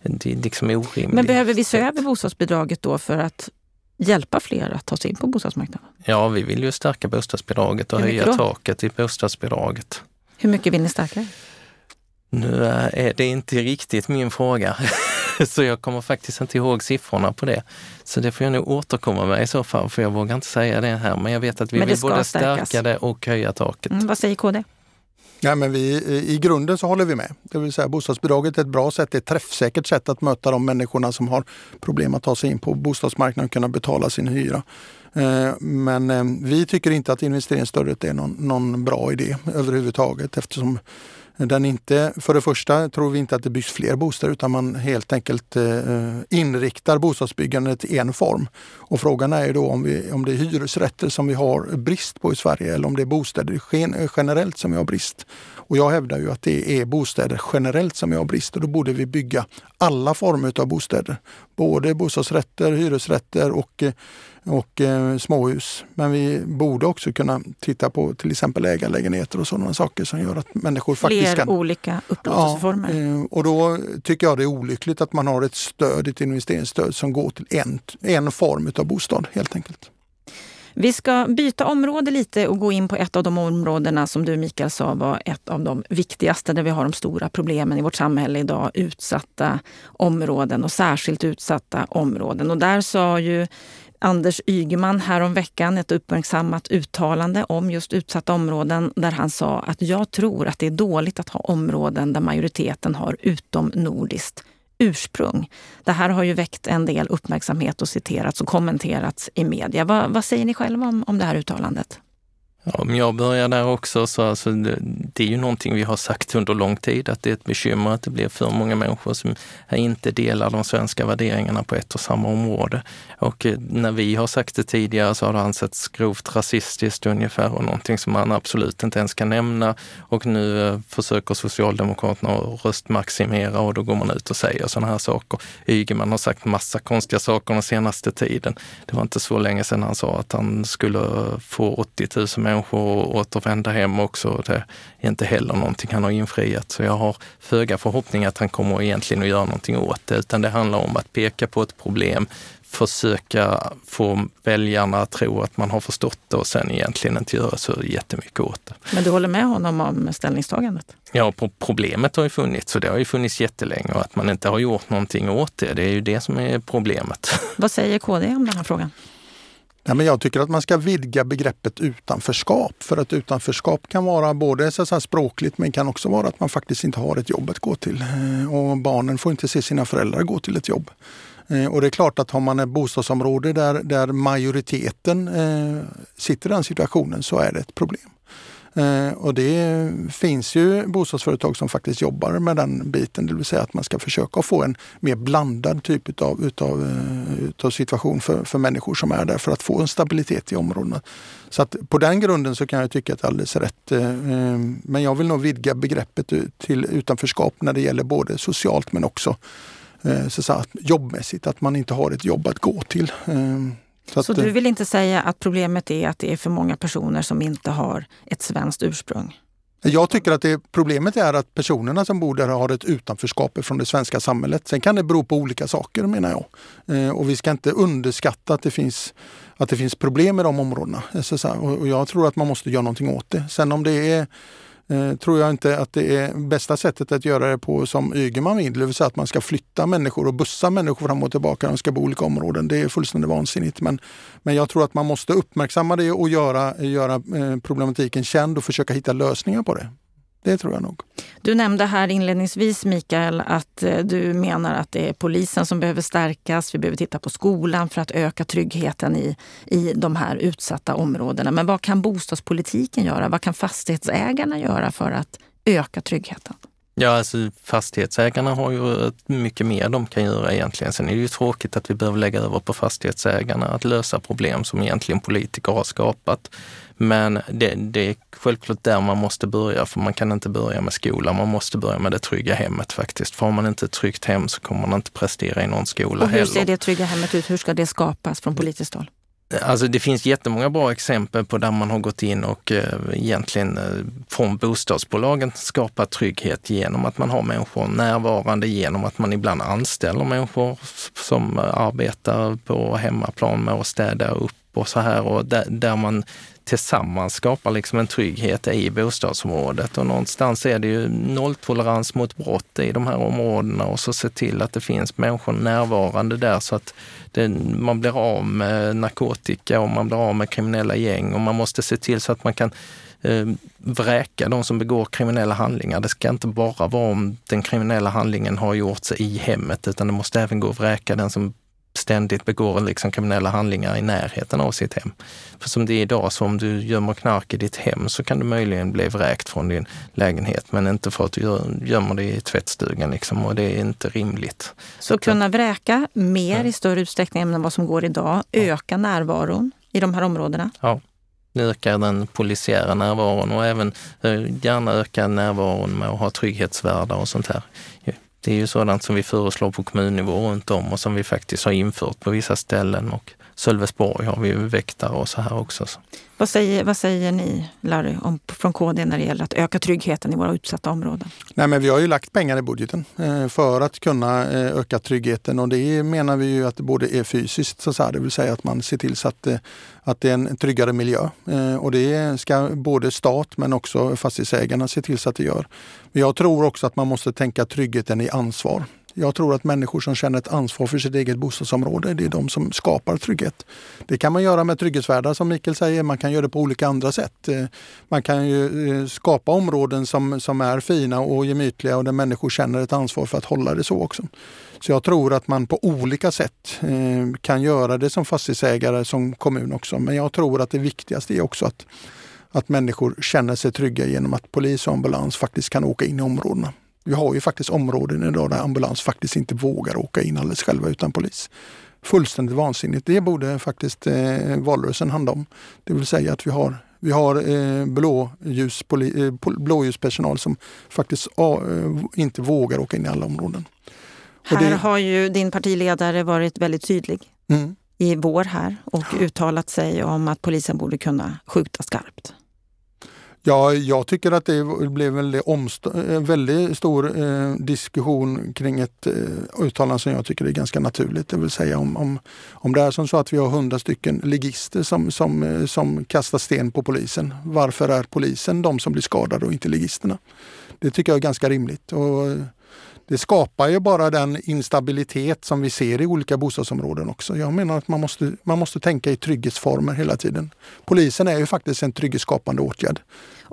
det är liksom orimligt. Men behöver vi se över bostadsbidraget då för att hjälpa fler att ta sig in på bostadsmarknaden? Ja, vi vill ju stärka bostadsbidraget och höja taket i bostadsbidraget. Hur mycket vill ni stärka nu är det inte riktigt min fråga, (laughs) så jag kommer faktiskt inte ihåg siffrorna på det. Så det får jag nog återkomma med i så fall, för jag vågar inte säga det här. Men jag vet att vi vill både stärkas. stärka det och höja taket. Mm, vad säger KD? Ja, men vi, I grunden så håller vi med. Det vill säga bostadsbidraget är ett bra sätt, ett träffsäkert sätt att möta de människorna som har problem att ta sig in på bostadsmarknaden och kunna betala sin hyra. Eh, men eh, vi tycker inte att investeringsstödet är någon, någon bra idé överhuvudtaget eftersom den inte, för det första tror vi inte att det byggs fler bostäder utan man helt enkelt eh, eh, inriktar bostadsbyggandet i en form. Och frågan är ju då om, vi, om det är hyresrätter som vi har brist på i Sverige eller om det är bostäder generellt som vi har brist. Och jag hävdar ju att det är bostäder generellt som vi har brist och då borde vi bygga alla former av bostäder. Både bostadsrätter, hyresrätter och eh, och eh, småhus. Men vi borde också kunna titta på till exempel ägarlägenheter och sådana saker som gör att människor Fler faktiskt kan... olika upplåtelseformer. Ja, eh, och då tycker jag det är olyckligt att man har ett stöd, ett investeringsstöd som går till en, en form av bostad helt enkelt. Vi ska byta område lite och gå in på ett av de områdena som du Mikael sa var ett av de viktigaste där vi har de stora problemen i vårt samhälle idag. Utsatta områden och särskilt utsatta områden. Och där sa ju Anders Ygeman häromveckan ett uppmärksammat uttalande om just utsatta områden där han sa att jag tror att det är dåligt att ha områden där majoriteten har utomnordiskt ursprung. Det här har ju väckt en del uppmärksamhet och citerats och kommenterats i media. Vad, vad säger ni själva om, om det här uttalandet? Ja, om jag börjar där också, så alltså, det, är ju någonting vi har sagt under lång tid, att det är ett bekymmer att det blir för många människor som inte delar de svenska värderingarna på ett och samma område. Och eh, när vi har sagt det tidigare så har det ansetts grovt rasistiskt ungefär och någonting som man absolut inte ens kan nämna. Och nu eh, försöker Socialdemokraterna röstmaximera och då går man ut och säger sådana här saker. Ygeman har sagt massa konstiga saker den senaste tiden. Det var inte så länge sedan han sa att han skulle få 80 000 människor att återvända hem också. Det är inte heller någonting han har infriat. Så jag har föga förhoppning att han kommer egentligen att göra någonting åt det, utan det handlar om att peka på ett problem, försöka få väljarna att tro att man har förstått det och sen egentligen inte göra så jättemycket åt det. Men du håller med honom om ställningstagandet? Ja, problemet har ju funnits och det har ju funnits jättelänge och att man inte har gjort någonting åt det, det är ju det som är problemet. Vad säger KD om den här frågan? Nej, men jag tycker att man ska vidga begreppet utanförskap. För att utanförskap kan vara både så språkligt men kan också vara att man faktiskt inte har ett jobb att gå till. Eh, och barnen får inte se sina föräldrar gå till ett jobb. Eh, och det är klart att har man ett bostadsområde där, där majoriteten eh, sitter i den situationen så är det ett problem. Eh, och det finns ju bostadsföretag som faktiskt jobbar med den biten, det vill säga att man ska försöka få en mer blandad typ utav, utav, eh, utav situation för, för människor som är där för att få en stabilitet i områdena. Så att på den grunden så kan jag tycka att det är alldeles rätt. Eh, men jag vill nog vidga begreppet till utanförskap när det gäller både socialt men också så att jobbmässigt, att man inte har ett jobb att gå till. Så, så du vill inte säga att problemet är att det är för många personer som inte har ett svenskt ursprung? Jag tycker att det, problemet är att personerna som bor där har ett utanförskap från det svenska samhället. Sen kan det bero på olika saker menar jag. Eh, och vi ska inte underskatta att det finns, att det finns problem i de områdena. Så, och jag tror att man måste göra någonting åt det. Sen om det är eh, tror jag inte att det är bästa sättet att göra det på som Ygeman vill, det vill säga att man ska flytta människor och bussa människor fram och tillbaka. De ska bo i olika områden. Det är fullständigt vansinnigt. Men, men jag tror att man måste uppmärksamma det och göra, göra eh, problematiken känd och försöka hitta lösningar på det. Det tror jag nog. Du nämnde här inledningsvis Mikael att eh, du menar att det är polisen som behöver stärkas. Vi behöver titta på skolan för att öka tryggheten i, i de här utsatta områdena. Men vad kan bostadspolitiken göra? Vad kan fastighetsägarna göra för att öka tryggheten? Ja, alltså fastighetsägarna har ju mycket mer de kan göra egentligen. Sen är det ju tråkigt att vi behöver lägga över på fastighetsägarna att lösa problem som egentligen politiker har skapat. Men det, det, är självklart där man måste börja, för man kan inte börja med skolan. Man måste börja med det trygga hemmet faktiskt. För har man inte ett tryggt hem så kommer man inte prestera i någon skola Och hur heller. ser det trygga hemmet ut? Hur ska det skapas från politiskt håll? Alltså det finns jättemånga bra exempel på där man har gått in och eh, egentligen eh, från bostadsbolagen skapat trygghet genom att man har människor närvarande, genom att man ibland anställer människor som arbetar på hemmaplan med att städa upp och så här och där, där man tillsammans skapar liksom en trygghet i bostadsområdet. Och någonstans är det ju nolltolerans mot brott i de här områdena och så se till att det finns människor närvarande där så att det, man blir av med narkotika och man blir av med kriminella gäng och man måste se till så att man kan eh, vräka de som begår kriminella handlingar. Det ska inte bara vara om den kriminella handlingen har gjorts i hemmet utan det måste även gå att vräka den som ständigt begår liksom kriminella handlingar i närheten av sitt hem. För som det är idag, så om du gömmer knark i ditt hem så kan du möjligen bli vräkt från din lägenhet, men inte för att du gömmer det i tvättstugan liksom, och det är inte rimligt. Så kunna vräka mer ja. i större utsträckning än vad som går idag, öka närvaron i de här områdena? Ja öka den polisiära närvaron och även eh, gärna öka närvaron med att ha trygghetsvärdar och sånt här. Det är ju sådant som vi föreslår på kommunnivå runt om och som vi faktiskt har infört på vissa ställen och Sölvesborg har vi väktare och så här också. Vad säger, vad säger ni, Larry, om, från KD när det gäller att öka tryggheten i våra utsatta områden? Nej, men vi har ju lagt pengar i budgeten eh, för att kunna eh, öka tryggheten och det menar vi ju att det både är fysiskt, så här, det vill säga att man ser till så att, eh, att det är en tryggare miljö. Och det ska både stat men också fastighetsägarna se till så att det gör. Men jag tror också att man måste tänka tryggheten i ansvar. Jag tror att människor som känner ett ansvar för sitt eget bostadsområde, det är de som skapar trygghet. Det kan man göra med trygghetsvärdar som Mikael säger, man kan göra det på olika andra sätt. Eh, man kan ju eh, skapa områden som, som är fina och gemytliga och där människor känner ett ansvar för att hålla det så också. Så jag tror att man på olika sätt eh, kan göra det som fastighetsägare, som kommun också. Men jag tror att det viktigaste är också att att människor känner sig trygga genom att polis och ambulans faktiskt kan åka in i områdena. Vi har ju faktiskt områden idag där ambulans faktiskt inte vågar åka in alldeles själva utan polis. Fullständigt vansinnigt. Det borde faktiskt eh, valrörelsen handla om. Det vill säga att vi har vi har eh, blåljus, poli, eh, blåljuspersonal som faktiskt eh, inte vågar åka in i alla områden. Här det... har ju din partiledare varit väldigt tydlig mm. i vår här och uttalat sig om att polisen borde kunna skjuta skarpt. Ja, jag tycker att det blev en väldigt stor eh, diskussion kring ett eh, uttalande som jag tycker är ganska naturligt. Det vill säga om, om, om det är som så att vi har hundra stycken ligister som, som, eh, som kastar sten på polisen. Varför är polisen de som blir skadade och inte ligisterna? Det tycker jag är ganska rimligt. Och, eh, det skapar ju bara den instabilitet som vi ser i olika bostadsområden också. Jag menar att man måste, man måste tänka i trygghetsformer hela tiden. Polisen är ju faktiskt en trygghetsskapande åtgärd.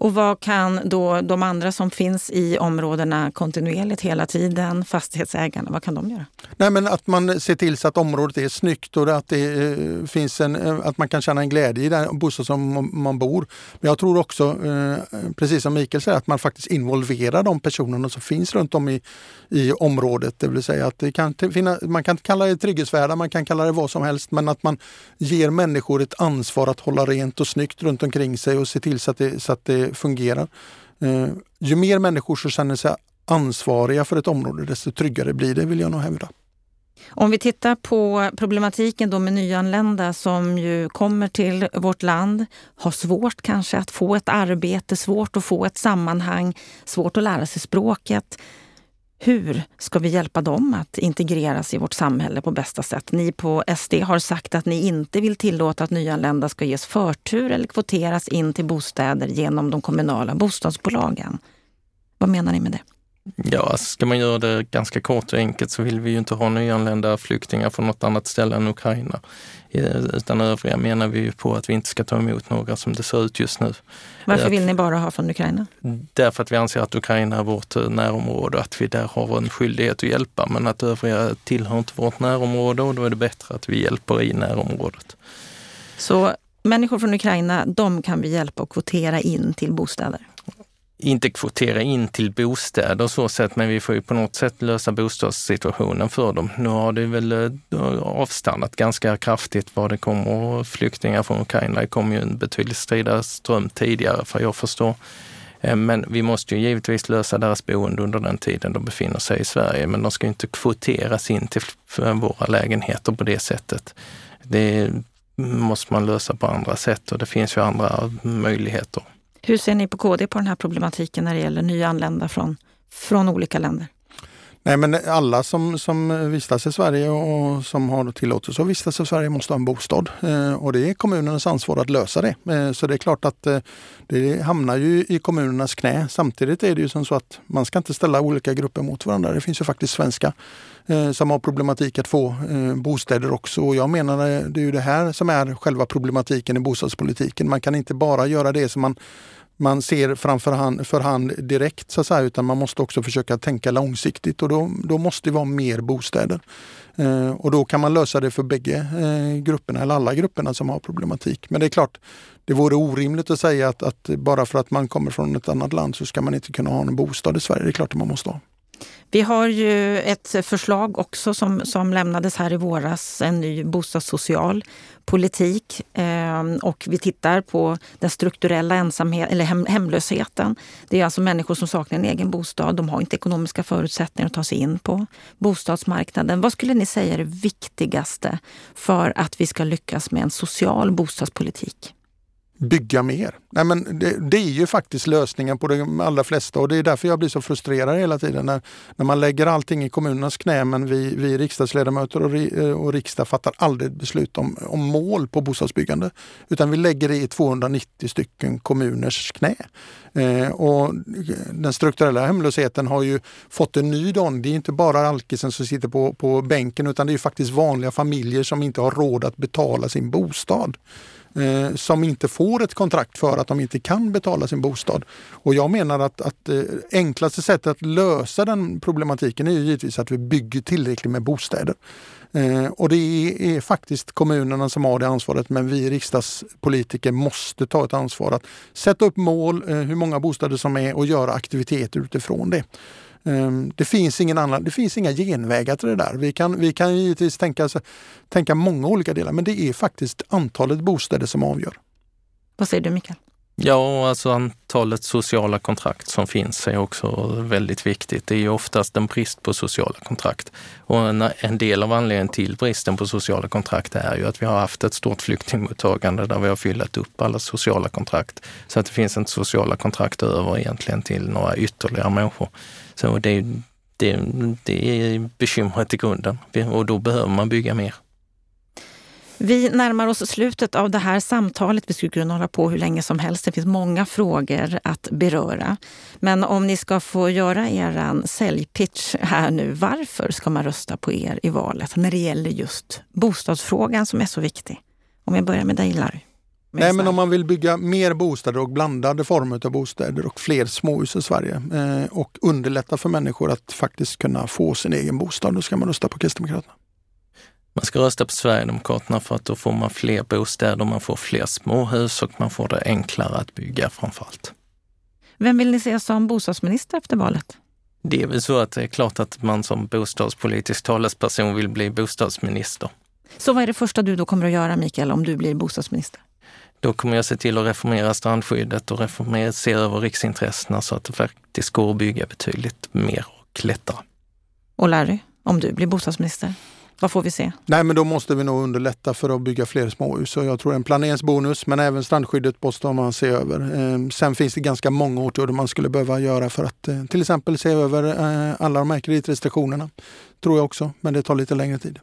Och vad kan då de andra som finns i områdena kontinuerligt hela tiden, fastighetsägarna, vad kan de göra? Nej, men att man ser till så att området är snyggt och att, det eh, finns en, eh, att man kan känna en glädje i den bostad som man bor. Men jag tror också, eh, precis som Mikael säger, att man faktiskt involverar de personerna som finns runt om i, i området. Det vill säga att det kan finna, man kan kalla det trygghetsvärdar, man kan kalla det vad som helst, men att man ger människor ett ansvar att hålla rent och snyggt runt omkring sig och se till så att det, så att det fungerar. Eh, ju mer människor som känner sig ansvariga för ett område, desto tryggare blir det, vill jag nog hävda. Om vi tittar på problematiken då med nyanlända som ju kommer till vårt land, har svårt kanske att få ett arbete, svårt att få ett sammanhang, svårt att lära sig språket. Hur ska vi hjälpa dem att integreras i vårt samhälle på bästa sätt? Ni på SD har sagt att ni inte vill tillåta att nyanlända ska ges förtur eller kvoteras in till bostäder genom de kommunala bostadsbolagen. Vad menar ni med det? Ja, ska man göra det ganska kort och enkelt så vill vi ju inte ha nyanlända flyktingar från något annat ställe än Ukraina. Eh, utan övriga menar vi ju på att vi inte ska ta emot några som det ser ut just nu. Varför vill ni bara ha från Ukraina? Därför att vi anser att Ukraina är vårt eh, närområde och att vi där har en skyldighet att hjälpa. Men att övriga tillhör inte vårt närområde och då är det bättre att vi hjälper i närområdet. Så människor från Ukraina, de kan vi hjälpa att kvotera in till bostäder? Inte kvotera in till bostäder så sätt, men vi får ju på något sätt lösa bostadssituationen för dem. Nu har det väl eh, avstannat ganska kraftigt vad det kommer flyktingar från Ukraina. Det kom ju en betydligt stridare ström tidigare för jag förstår. Eh, men vi måste ju givetvis lösa deras boende under den tiden de befinner sig i Sverige. Men de ska inte kvoteras in till våra lägenheter på det sättet. Det måste man lösa på andra sätt och det finns ju andra möjligheter. Hur ser ni på KD på den här problematiken när det gäller nyanlända från, från olika länder? Nej, men alla som, som vistas i Sverige och som har tillåtelse att vistas i Sverige måste ha en bostad. Eh, och det är kommunernas ansvar att lösa det. Eh, så det är klart att eh, det hamnar ju i kommunernas knä. Samtidigt är det ju som så att man ska inte ställa olika grupper mot varandra. Det finns ju faktiskt svenska Eh, som har problematik att få eh, bostäder också. Och jag menar eh, det är ju det här som är själva problematiken i bostadspolitiken. Man kan inte bara göra det som man man ser framför hand, för hand direkt så säga, utan man måste också försöka tänka långsiktigt och då, då måste det vara mer bostäder. Eh, och då kan man lösa det för bägge eh, grupperna eller alla grupperna som har problematik. Men det är klart, det vore orimligt att säga att, att, bara för att man kommer från ett annat land så ska man inte kunna ha en bostad i Sverige. Det är klart att man måste ha. Vi har ju ett förslag också som, som lämnades här i våras, en ny bostadssocial politik. Eh, och vi tittar på den strukturella ensamhet, eller hem, hemlösheten. Det är alltså människor som saknar en egen bostad. De har inte ekonomiska förutsättningar att ta sig in på bostadsmarknaden. Vad skulle ni säga är det viktigaste för att vi ska lyckas med en social bostadspolitik? Bygga mer. Nej, men det, det, är ju faktiskt lösningen på de allra flesta och det är därför jag blir så frustrerad hela tiden när, när man lägger allting i kommunernas knä men vi, vi riksdagsledamöter och, ri, eh, och riksdag fattar aldrig beslut om, om mål på bostadsbyggande. Utan vi lägger det i 290 stycken kommuners knä. Eh, och den strukturella hemlösheten har ju fått en ny don. Det är inte bara alkisen som sitter på, på bänken utan det är faktiskt vanliga familjer som inte har råd att betala sin bostad eh, som inte får ett kontrakt för att de inte kan betala sin bostad. Och jag menar att, att eh, enklaste sättet att lösa den problematiken är givetvis att vi bygger tillräckligt med bostäder. Eh, och det är, är, faktiskt kommunerna som har det ansvaret men vi riksdagspolitiker måste ta ett ansvar att sätta upp mål, eh, hur många bostäder som är och göra aktiviteter utifrån det. Ehm, det finns, ingen annan, det finns inga genvägar till det där. Vi kan, vi kan givetvis tänka, tänka många olika delar men det är faktiskt antalet bostäder som avgör. Vad säger du Mikael? Ja, alltså antalet sociala kontrakt som finns är också väldigt viktigt. Det är ju oftast en brist på sociala kontrakt. Och en, en, del av anledningen till bristen på sociala kontrakt är ju att vi har haft ett stort flyktingmottagande där vi har fyllt upp alla sociala kontrakt. Så att det finns inte sociala kontrakt över egentligen till några ytterligare människor. Så det, det, det är bekymret i grunden och då behöver man bygga mer. Vi närmar oss slutet av det här samtalet. Vi skulle kunna hålla på hur länge som helst. Det finns många frågor att beröra. Men om ni ska få göra er säljpitch här nu. Varför ska man rösta på er i valet när det gäller just bostadsfrågan som är så viktig? Om jag börjar med dig Larry. Nej, men om man vill bygga mer bostäder och blandade former av bostäder och fler småhus i Sverige eh, och underlätta för människor att faktiskt kunna få sin egen bostad, då ska man rösta på Kristdemokraterna. Man ska rösta på Sverigedemokraterna för att då får man fler bostäder, man får fler småhus och man får det enklare att bygga framförallt. Vem vill ni se som bostadsminister efter valet? Det är väl så att det är klart att man som bostadspolitisk talesperson vill bli bostadsminister. Så vad är det första du då kommer att göra, Mikael, om du blir bostadsminister? Då kommer jag se till att reformera strandskyddet och reformera, se över riksintressena så att det faktiskt går att bygga betydligt mer och lättare. Och Larry, om du blir bostadsminister? Vad får vi se? Nej, men då måste vi nog underlätta för att bygga fler småhus. Så jag tror en planeringsbonus, men även strandskyddet måste man se över. Eh, sen finns det ganska många åtgärder man skulle behöva göra för att eh, till exempel se över eh, alla de här kreditrestriktionerna. Tror jag också, men det tar lite längre tid.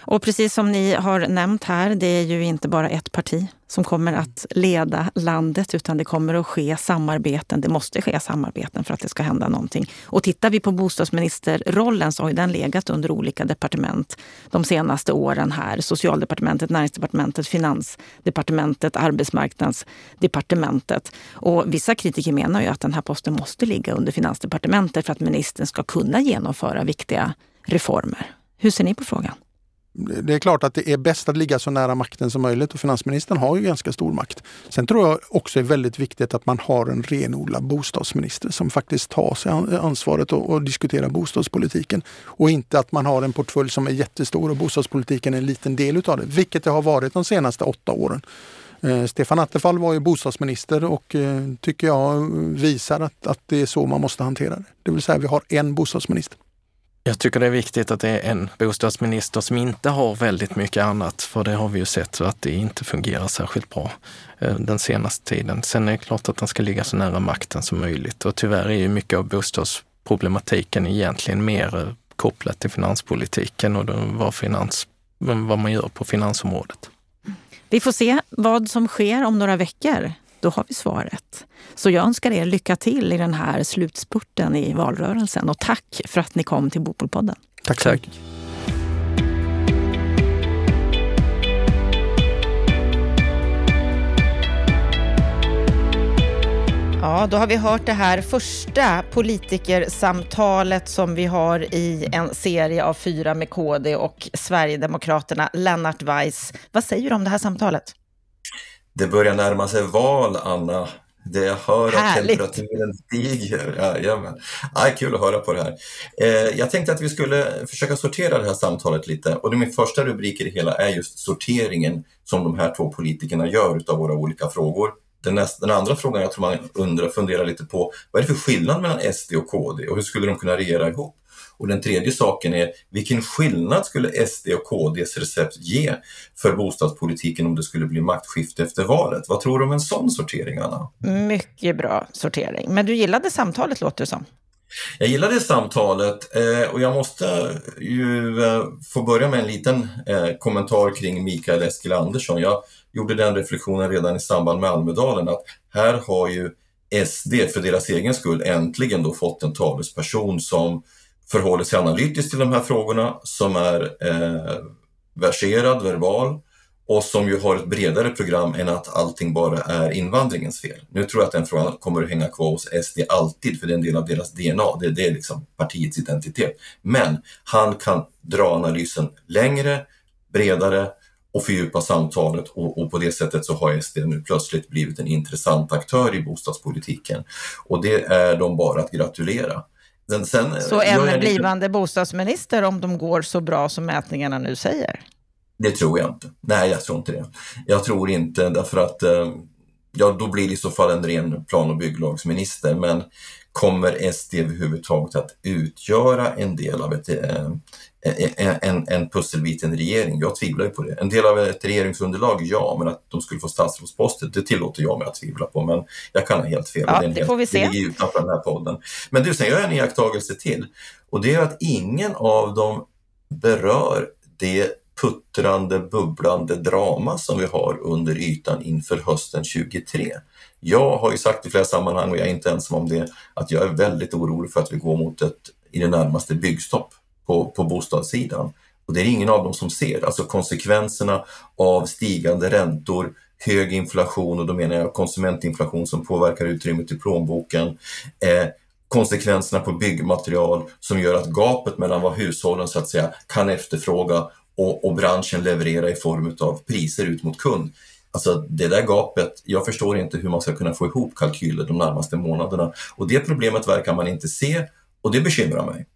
Och precis som ni har nämnt här, det är ju inte bara ett parti som kommer att leda landet, utan det kommer att ske samarbeten. Det måste ske samarbeten för att det ska hända någonting. Och tittar vi på bostadsministerrollen så har den legat under olika departement de senaste åren här. Socialdepartementet, Näringsdepartementet, Finansdepartementet, Arbetsmarknadsdepartementet. Och vissa kritiker menar ju att den här posten måste ligga under Finansdepartementet för att ministern ska kunna genomföra viktiga reformer. Hur ser ni på frågan? Det är klart att det är bäst att ligga så nära makten som möjligt och finansministern har ju ganska stor makt. Sen tror jag också är väldigt viktigt att man har en renodlad bostadsminister som faktiskt tar sig ansvaret och, och diskuterar bostadspolitiken. Och inte att man har en portfölj som är jättestor och bostadspolitiken är en liten del utav det, vilket det har varit de senaste åtta åren. Eh, Stefan Attefall var ju bostadsminister och eh, tycker jag visar att, att det är så man måste hantera det. Det vill säga vi har en bostadsminister. Jag tycker det är viktigt att det är en bostadsminister som inte har väldigt mycket annat, för det har vi ju sett att det inte fungerar särskilt bra eh, den senaste tiden. Sen är det klart att den ska ligga så nära makten som möjligt och tyvärr är ju mycket av bostadsproblematiken egentligen mer eh, kopplat till finanspolitiken och vad, finans, vad man gör på finansområdet. Vi får se vad som sker om några veckor. Då har vi svaret. Så jag önskar er lycka till i den här slutspurten i valrörelsen och tack för att ni kom till Bopolpodden. Tack så mycket. Ja, då har vi hört det här första politikersamtalet som vi har i en serie av fyra med KD och Sverigedemokraterna. Lennart Weiss, vad säger du om det här samtalet? Det börjar närma sig val, Anna. Det jag hör att temperaturen stiger. Jajamän. Ja, kul att höra på det här. Eh, jag tänkte att vi skulle försöka sortera det här samtalet lite och min första rubrik i det hela är just sorteringen som de här två politikerna gör utav våra olika frågor. Den, nästa, den andra frågan jag tror man undrar, funderar lite på, vad är det för skillnad mellan SD och KD och hur skulle de kunna regera ihop? Och den tredje saken är, vilken skillnad skulle SD och KDs recept ge för bostadspolitiken om det skulle bli maktskifte efter valet? Vad tror du om en sån sortering, Anna? Mycket bra sortering. Men du gillade samtalet, låter det som. Jag gillade samtalet eh, och jag måste ju eh, få börja med en liten eh, kommentar kring Mikael Eskilandersson. Jag gjorde den reflektionen redan i samband med Almedalen att här har ju SD för deras egen skull äntligen då fått en talesperson som förhåller sig analytiskt till de här frågorna, som är eh, verserad, verbal och som ju har ett bredare program än att allting bara är invandringens fel. Nu tror jag att den frågan kommer att hänga kvar hos SD alltid, för det är en del av deras DNA, det, det är liksom partiets identitet. Men han kan dra analysen längre, bredare och fördjupa samtalet och, och, på det sättet så har SD nu plötsligt blivit en intressant aktör i bostadspolitiken. Och det är de bara att gratulera. Sen, sen, så en blivande lite... bostadsminister om de går så bra som mätningarna nu säger? Det tror jag inte. Nej, jag tror inte det. Jag tror inte därför att eh, ja, då blir det i så fall en ren plan och bygglagsminister. Men kommer SD överhuvudtaget att utgöra en del av ett, eh, en, en pusselbit i en regering? Jag tvivlar ju på det. En del av ett regeringsunderlag, ja, men att de skulle få statsrådsposter, det tillåter jag mig att tvivla på. Men jag kan ha helt fel. Ja, det, det helt, får vi se. Det ligger utanför den här podden. Men du, sen gör jag en iakttagelse till. Och det är att ingen av dem berör det puttrande, bubblande drama som vi har under ytan inför hösten 2023. Jag har ju sagt i flera sammanhang, och jag är inte ensam om det, att jag är väldigt orolig för att vi går mot ett i det närmaste byggstopp på, på bostadssidan. Och det är ingen av dem som ser, alltså konsekvenserna av stigande räntor, hög inflation och då menar jag konsumentinflation som påverkar utrymmet i plånboken, eh, konsekvenserna på byggmaterial som gör att gapet mellan vad hushållen så att säga kan efterfråga och, och branschen leverera i form av priser ut mot kund. Alltså det där gapet, jag förstår inte hur man ska kunna få ihop kalkyler de närmaste månaderna. Och det problemet verkar man inte se och det bekymrar mig.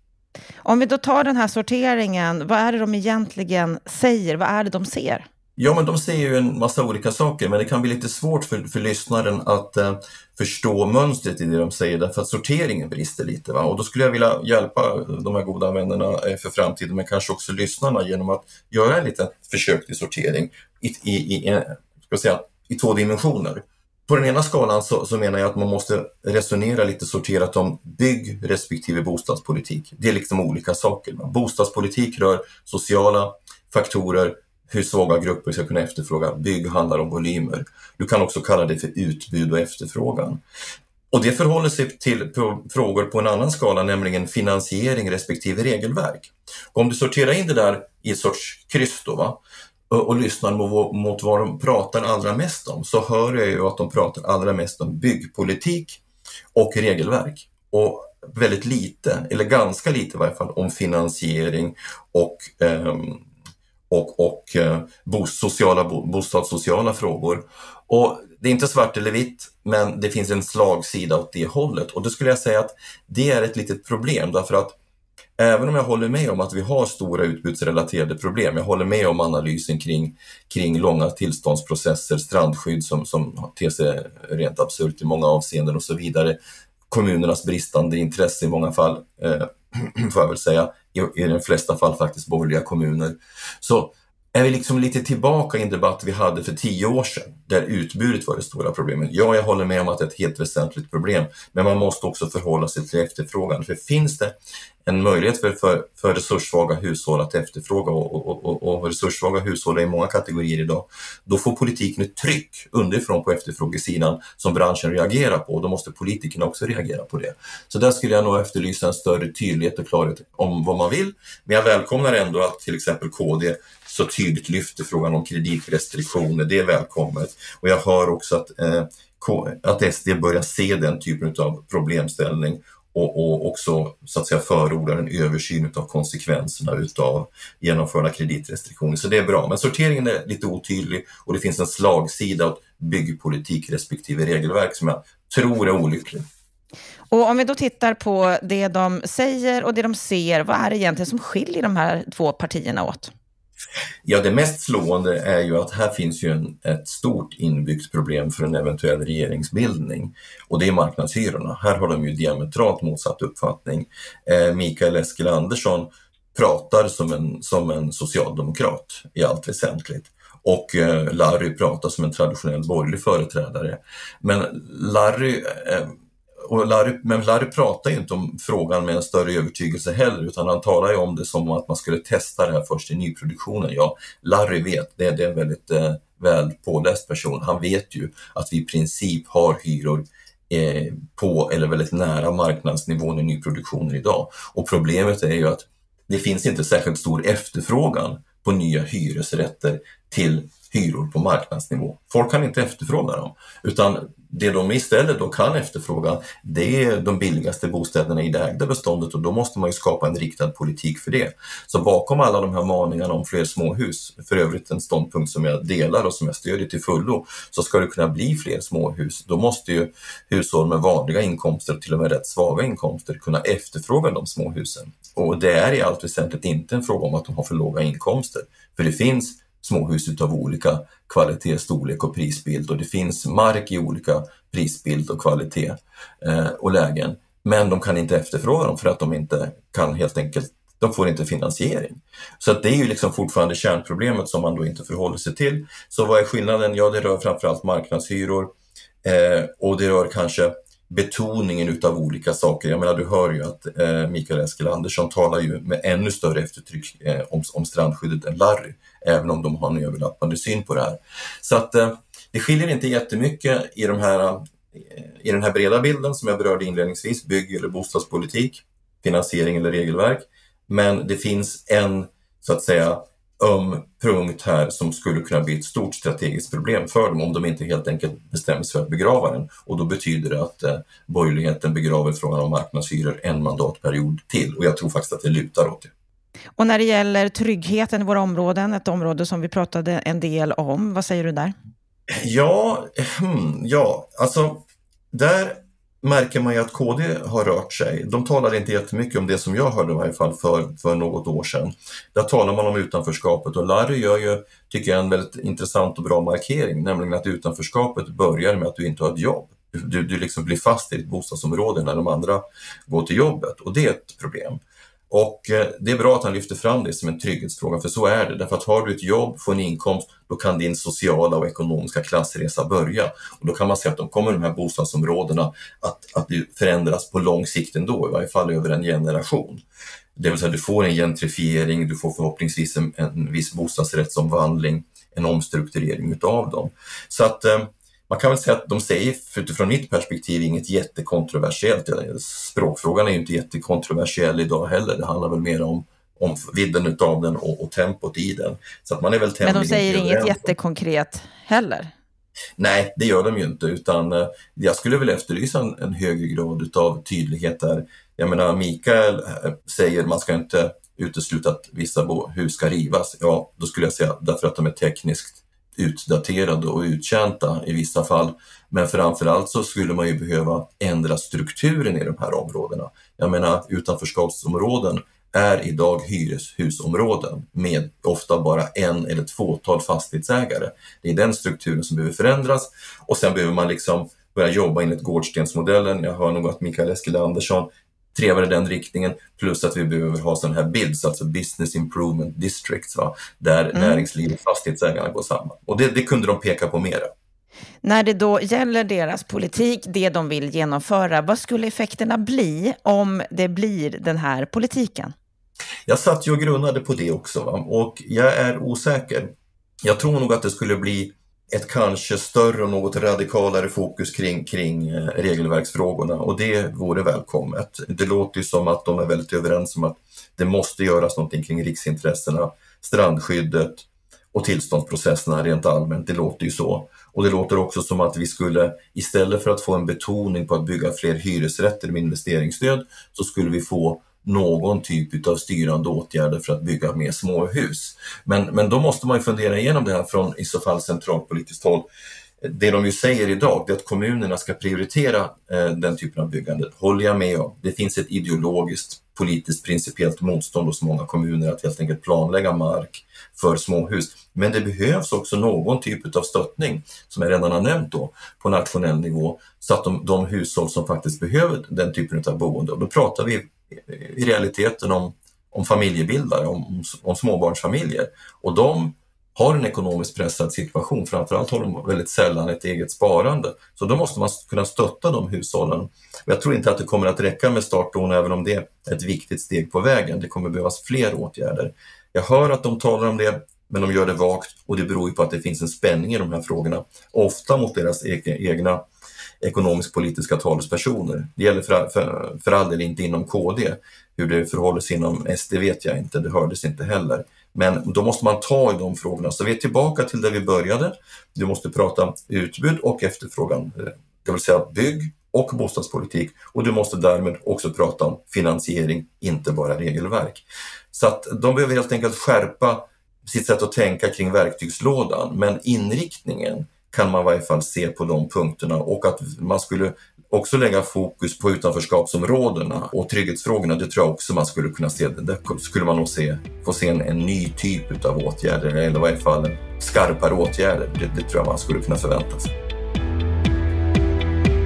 Om vi då tar den här sorteringen, vad är det de egentligen säger? Vad är det de ser? Ja, men de säger ju en massa olika saker, men det kan bli lite svårt för, för lyssnaren att eh, förstå mönstret i det de säger, därför att sorteringen brister lite. Va? Och då skulle jag vilja hjälpa de här goda vännerna eh, för framtiden, men kanske också lyssnarna genom att göra en liten försök till sortering i, i, i, eh, ska säga, i två dimensioner. På den ena skalan så, så, menar jag att man måste resonera lite sorterat om bygg respektive bostadspolitik. Det är liksom olika saker. Bostadspolitik rör sociala faktorer, hur svaga grupper ska kunna efterfråga. Bygg handlar om volymer. Du kan också kalla det för utbud och efterfrågan. Och det förhåller sig till frågor på en annan skala, nämligen finansiering respektive regelverk. Och om du sorterar in det där i ett sorts kryss då, va? Och, lyssnar mot, vad de pratar allra mest om, så hör jag ju att de pratar allra mest om byggpolitik och regelverk. Och väldigt lite, eller ganska lite i varje fall, om finansiering och ehm, och, och eh, sociala, bostadssociala frågor. Och det är inte svart eller vitt, men det finns en slagsida åt det hållet. Och då skulle jag säga att det är ett litet problem därför att även om jag håller med om att vi har stora utbudsrelaterade problem, jag håller med om analysen kring, kring långa tillståndsprocesser, strandskydd som, som ter sig rent absurt i många avseenden och så vidare, kommunernas bristande intresse i många fall, eh, (clears throat) får jag väl säga, i, i de flesta fall faktiskt borgerliga kommuner. Så är vi liksom lite tillbaka i en debatt vi hade för tio år sedan, där utbudet var det stora problemet. Ja, jag håller med om att det är ett helt väsentligt problem, men man måste också förhålla sig till efterfrågan. För finns det en möjlighet för, för, för resurssvaga hushåll att efterfråga och, och, och, och resurssvaga hushåll är i många kategorier idag, då får politiken ett tryck underifrån på efterfrågesidan som branschen reagerar på och då måste politikerna också reagera på det. Så där skulle jag nog efterlysa en större tydlighet och klarhet om vad man vill. Men jag välkomnar ändå att till exempel KD så tydligt lyfter frågan om kreditrestriktioner. Det är välkommet. Och jag hör också att, eh, att SD börjar se den typen av problemställning och, och också så att säga förordar en översyn av konsekvenserna utav genomförda kreditrestriktioner. Så det är bra. Men sorteringen är lite otydlig och det finns en slagsida åt byggpolitik respektive regelverk som jag tror är olycklig. Och om vi då tittar på det de säger och det de ser, vad är det egentligen som skiljer de här två partierna åt? Ja, det mest slående är ju att här finns ju en, ett stort inbyggt problem för en eventuell regeringsbildning och det är marknadshyrorna. Här har de ju diametralt motsatt uppfattning. Eh, Mikael Eskilandersson pratar som en, som en socialdemokrat i allt väsentligt och eh, Larry pratar som en traditionell borgerlig företrädare. Men Larry eh, och Larry, men Larry pratar ju inte om frågan med en större övertygelse heller utan han talar ju om det som att man skulle testa det här först i nyproduktionen. Ja, Larry vet, det, det är en väldigt eh, väl påläst person. Han vet ju att vi i princip har hyror eh, på eller väldigt nära marknadsnivån i nyproduktionen idag. Och problemet är ju att det finns inte särskilt stor efterfrågan på nya hyresrätter till hyror på marknadsnivå. Folk kan inte efterfråga dem, utan det de istället då kan efterfråga, det är de billigaste bostäderna i det ägda beståndet och då måste man ju skapa en riktad politik för det. Så bakom alla de här maningarna om fler småhus, för övrigt en ståndpunkt som jag delar och som jag stödjer till fullo, så ska det kunna bli fler småhus. Då måste ju hushåll med vanliga inkomster, till och med rätt svaga inkomster, kunna efterfråga de småhusen. Och det är i allt väsentligt inte en fråga om att de har för låga inkomster, för det finns småhus utav olika kvalitet, storlek och prisbild och det finns mark i olika prisbild och kvalitet eh, och lägen. Men de kan inte efterfråga dem för att de inte kan helt enkelt de får inte finansiering. Så att det är ju liksom fortfarande kärnproblemet som man då inte förhåller sig till. Så vad är skillnaden? Ja, det rör framförallt marknadshyror eh, och det rör kanske betoningen utav olika saker. Jag menar, du hör ju att eh, Mikael Eskilandersson talar ju med ännu större eftertryck eh, om, om strandskyddet än Larry, även om de har en överlappande syn på det här. Så att eh, det skiljer inte jättemycket i, de här, eh, i den här breda bilden som jag berörde inledningsvis, bygg eller bostadspolitik, finansiering eller regelverk. Men det finns en, så att säga, öm punkt här som skulle kunna bli ett stort strategiskt problem för dem om de inte helt enkelt bestämmer sig för att begrava den. Och då betyder det att eh, borgerligheten begraver frågan om marknadshyror en mandatperiod till. Och jag tror faktiskt att det lutar åt det. Och när det gäller tryggheten i våra områden, ett område som vi pratade en del om, vad säger du där? Ja, hmm, ja, alltså där märker man ju att KD har rört sig. De talade inte jättemycket om det som jag hörde i varje fall för, för något år sedan. Där talar man om utanförskapet och Larry gör ju, tycker jag, en väldigt intressant och bra markering, nämligen att utanförskapet börjar med att du inte har ett jobb. Du, du liksom blir fast i ditt bostadsområde när de andra går till jobbet och det är ett problem. Och eh, det är bra att han lyfter fram det som en trygghetsfråga, för så är det. Därför att har du ett jobb, får en inkomst, då kan din sociala och ekonomiska klassresa börja. Och då kan man säga att de kommer de här bostadsområdena att, att förändras på lång sikt ändå, i varje fall över en generation. Det vill säga du får en gentrifiering, du får förhoppningsvis en, en viss bostadsrättsomvandling, en omstrukturering utav dem. Så att eh, man kan väl säga att de säger, utifrån mitt perspektiv, inget jättekontroversiellt. Språkfrågan är ju inte jättekontroversiell idag heller. Det handlar väl mer om, om vidden utav den och, och tempot i den. Så att man är väl Men de säger inget jättekonkret heller? Nej, det gör de ju inte, utan eh, jag skulle vilja efterlysa en, en högre grad utav tydlighet där. Jag menar, Mikael eh, säger att man ska inte utesluta att vissa hus ska rivas. Ja, då skulle jag säga därför att de är tekniskt utdaterade och uttjänta i vissa fall. Men framförallt så skulle man ju behöva ändra strukturen i de här områdena. Jag menar utanförskapsområden är idag hyreshusområden med ofta bara en eller ett fåtal fastighetsägare. Det är den strukturen som behöver förändras och sen behöver man liksom börja jobba enligt Gårdstensmodellen. Jag hör nog att Mikael Eskilandersson trevar i den riktningen. Plus att vi behöver ha sådana här BIDs, alltså Business Improvement Districts, va? där mm. näringsliv och fastighetsägarna går samman. Och det, det kunde de peka på mera. När det då gäller deras politik, det de vill genomföra, vad skulle effekterna bli om det blir den här politiken? Jag satt ju och grunnade på det också va? och jag är osäker. Jag tror nog att det skulle bli ett kanske större och något radikalare fokus kring, kring eh, regelverksfrågorna och det vore välkommet. Det låter ju som att de är väldigt överens om att det måste göras någonting kring riksintressena, strandskyddet och tillståndsprocesserna rent allmänt. Det låter ju så. Och det låter också som att vi skulle, istället för att få en betoning på att bygga fler hyresrätter med investeringsstöd, så skulle vi få någon typ av styrande åtgärder för att bygga mer småhus. Men, men då måste man ju fundera igenom det här från i så fall centralpolitiskt håll. det de ju säger idag är att kommunerna ska prioritera eh, den typen av byggande. håller jag med om. Det finns ett ideologiskt, politiskt, principiellt motstånd hos många kommuner att helt enkelt planlägga mark för småhus. Men det behövs också någon typ av stöttning, som jag redan har nämnt då, på nationell nivå, så att de, de hushåll som faktiskt behöver den typen av boende, och då pratar vi i realiteten om, om familjebildare, om, om, om småbarnsfamiljer. Och de har en ekonomiskt pressad situation, framförallt har de väldigt sällan ett eget sparande. Så då måste man kunna stötta de hushållen. Jag tror inte att det kommer att räcka med startlån även om det är ett viktigt steg på vägen. Det kommer behövas fler åtgärder. Jag hör att de talar om det, men de gör det vagt och det beror ju på att det finns en spänning i de här frågorna, ofta mot deras egna ekonomisk-politiska talespersoner. Det gäller för, för, för all del inte inom KD. Hur det förhåller sig inom SD vet jag inte, det hördes inte heller. Men då måste man ta i de frågorna. Så vi är tillbaka till där vi började. Du måste prata utbud och efterfrågan, eh, det vill säga bygg och bostadspolitik. Och du måste därmed också prata om finansiering, inte bara regelverk. Så att de behöver helt enkelt skärpa sitt sätt att tänka kring verktygslådan, men inriktningen kan man i varje fall se på de punkterna och att man skulle också lägga fokus på utanförskapsområdena och trygghetsfrågorna, det tror jag också man skulle kunna se. Där skulle man nog se, få se en, en ny typ av åtgärder, eller i varje fall skarpare åtgärder. Det, det tror jag man skulle kunna förvänta sig.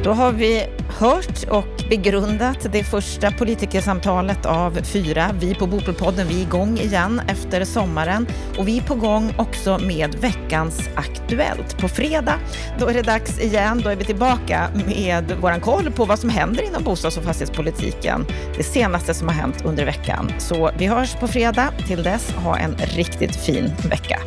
Då har vi hört och begrundat det första politikersamtalet av fyra. Vi på Bopolpodden, vi är igång igen efter sommaren och vi är på gång också med veckans Aktuellt. På fredag, då är det dags igen. Då är vi tillbaka med våran koll på vad som händer inom bostads och fastighetspolitiken. Det senaste som har hänt under veckan. Så vi hörs på fredag. Till dess, ha en riktigt fin vecka.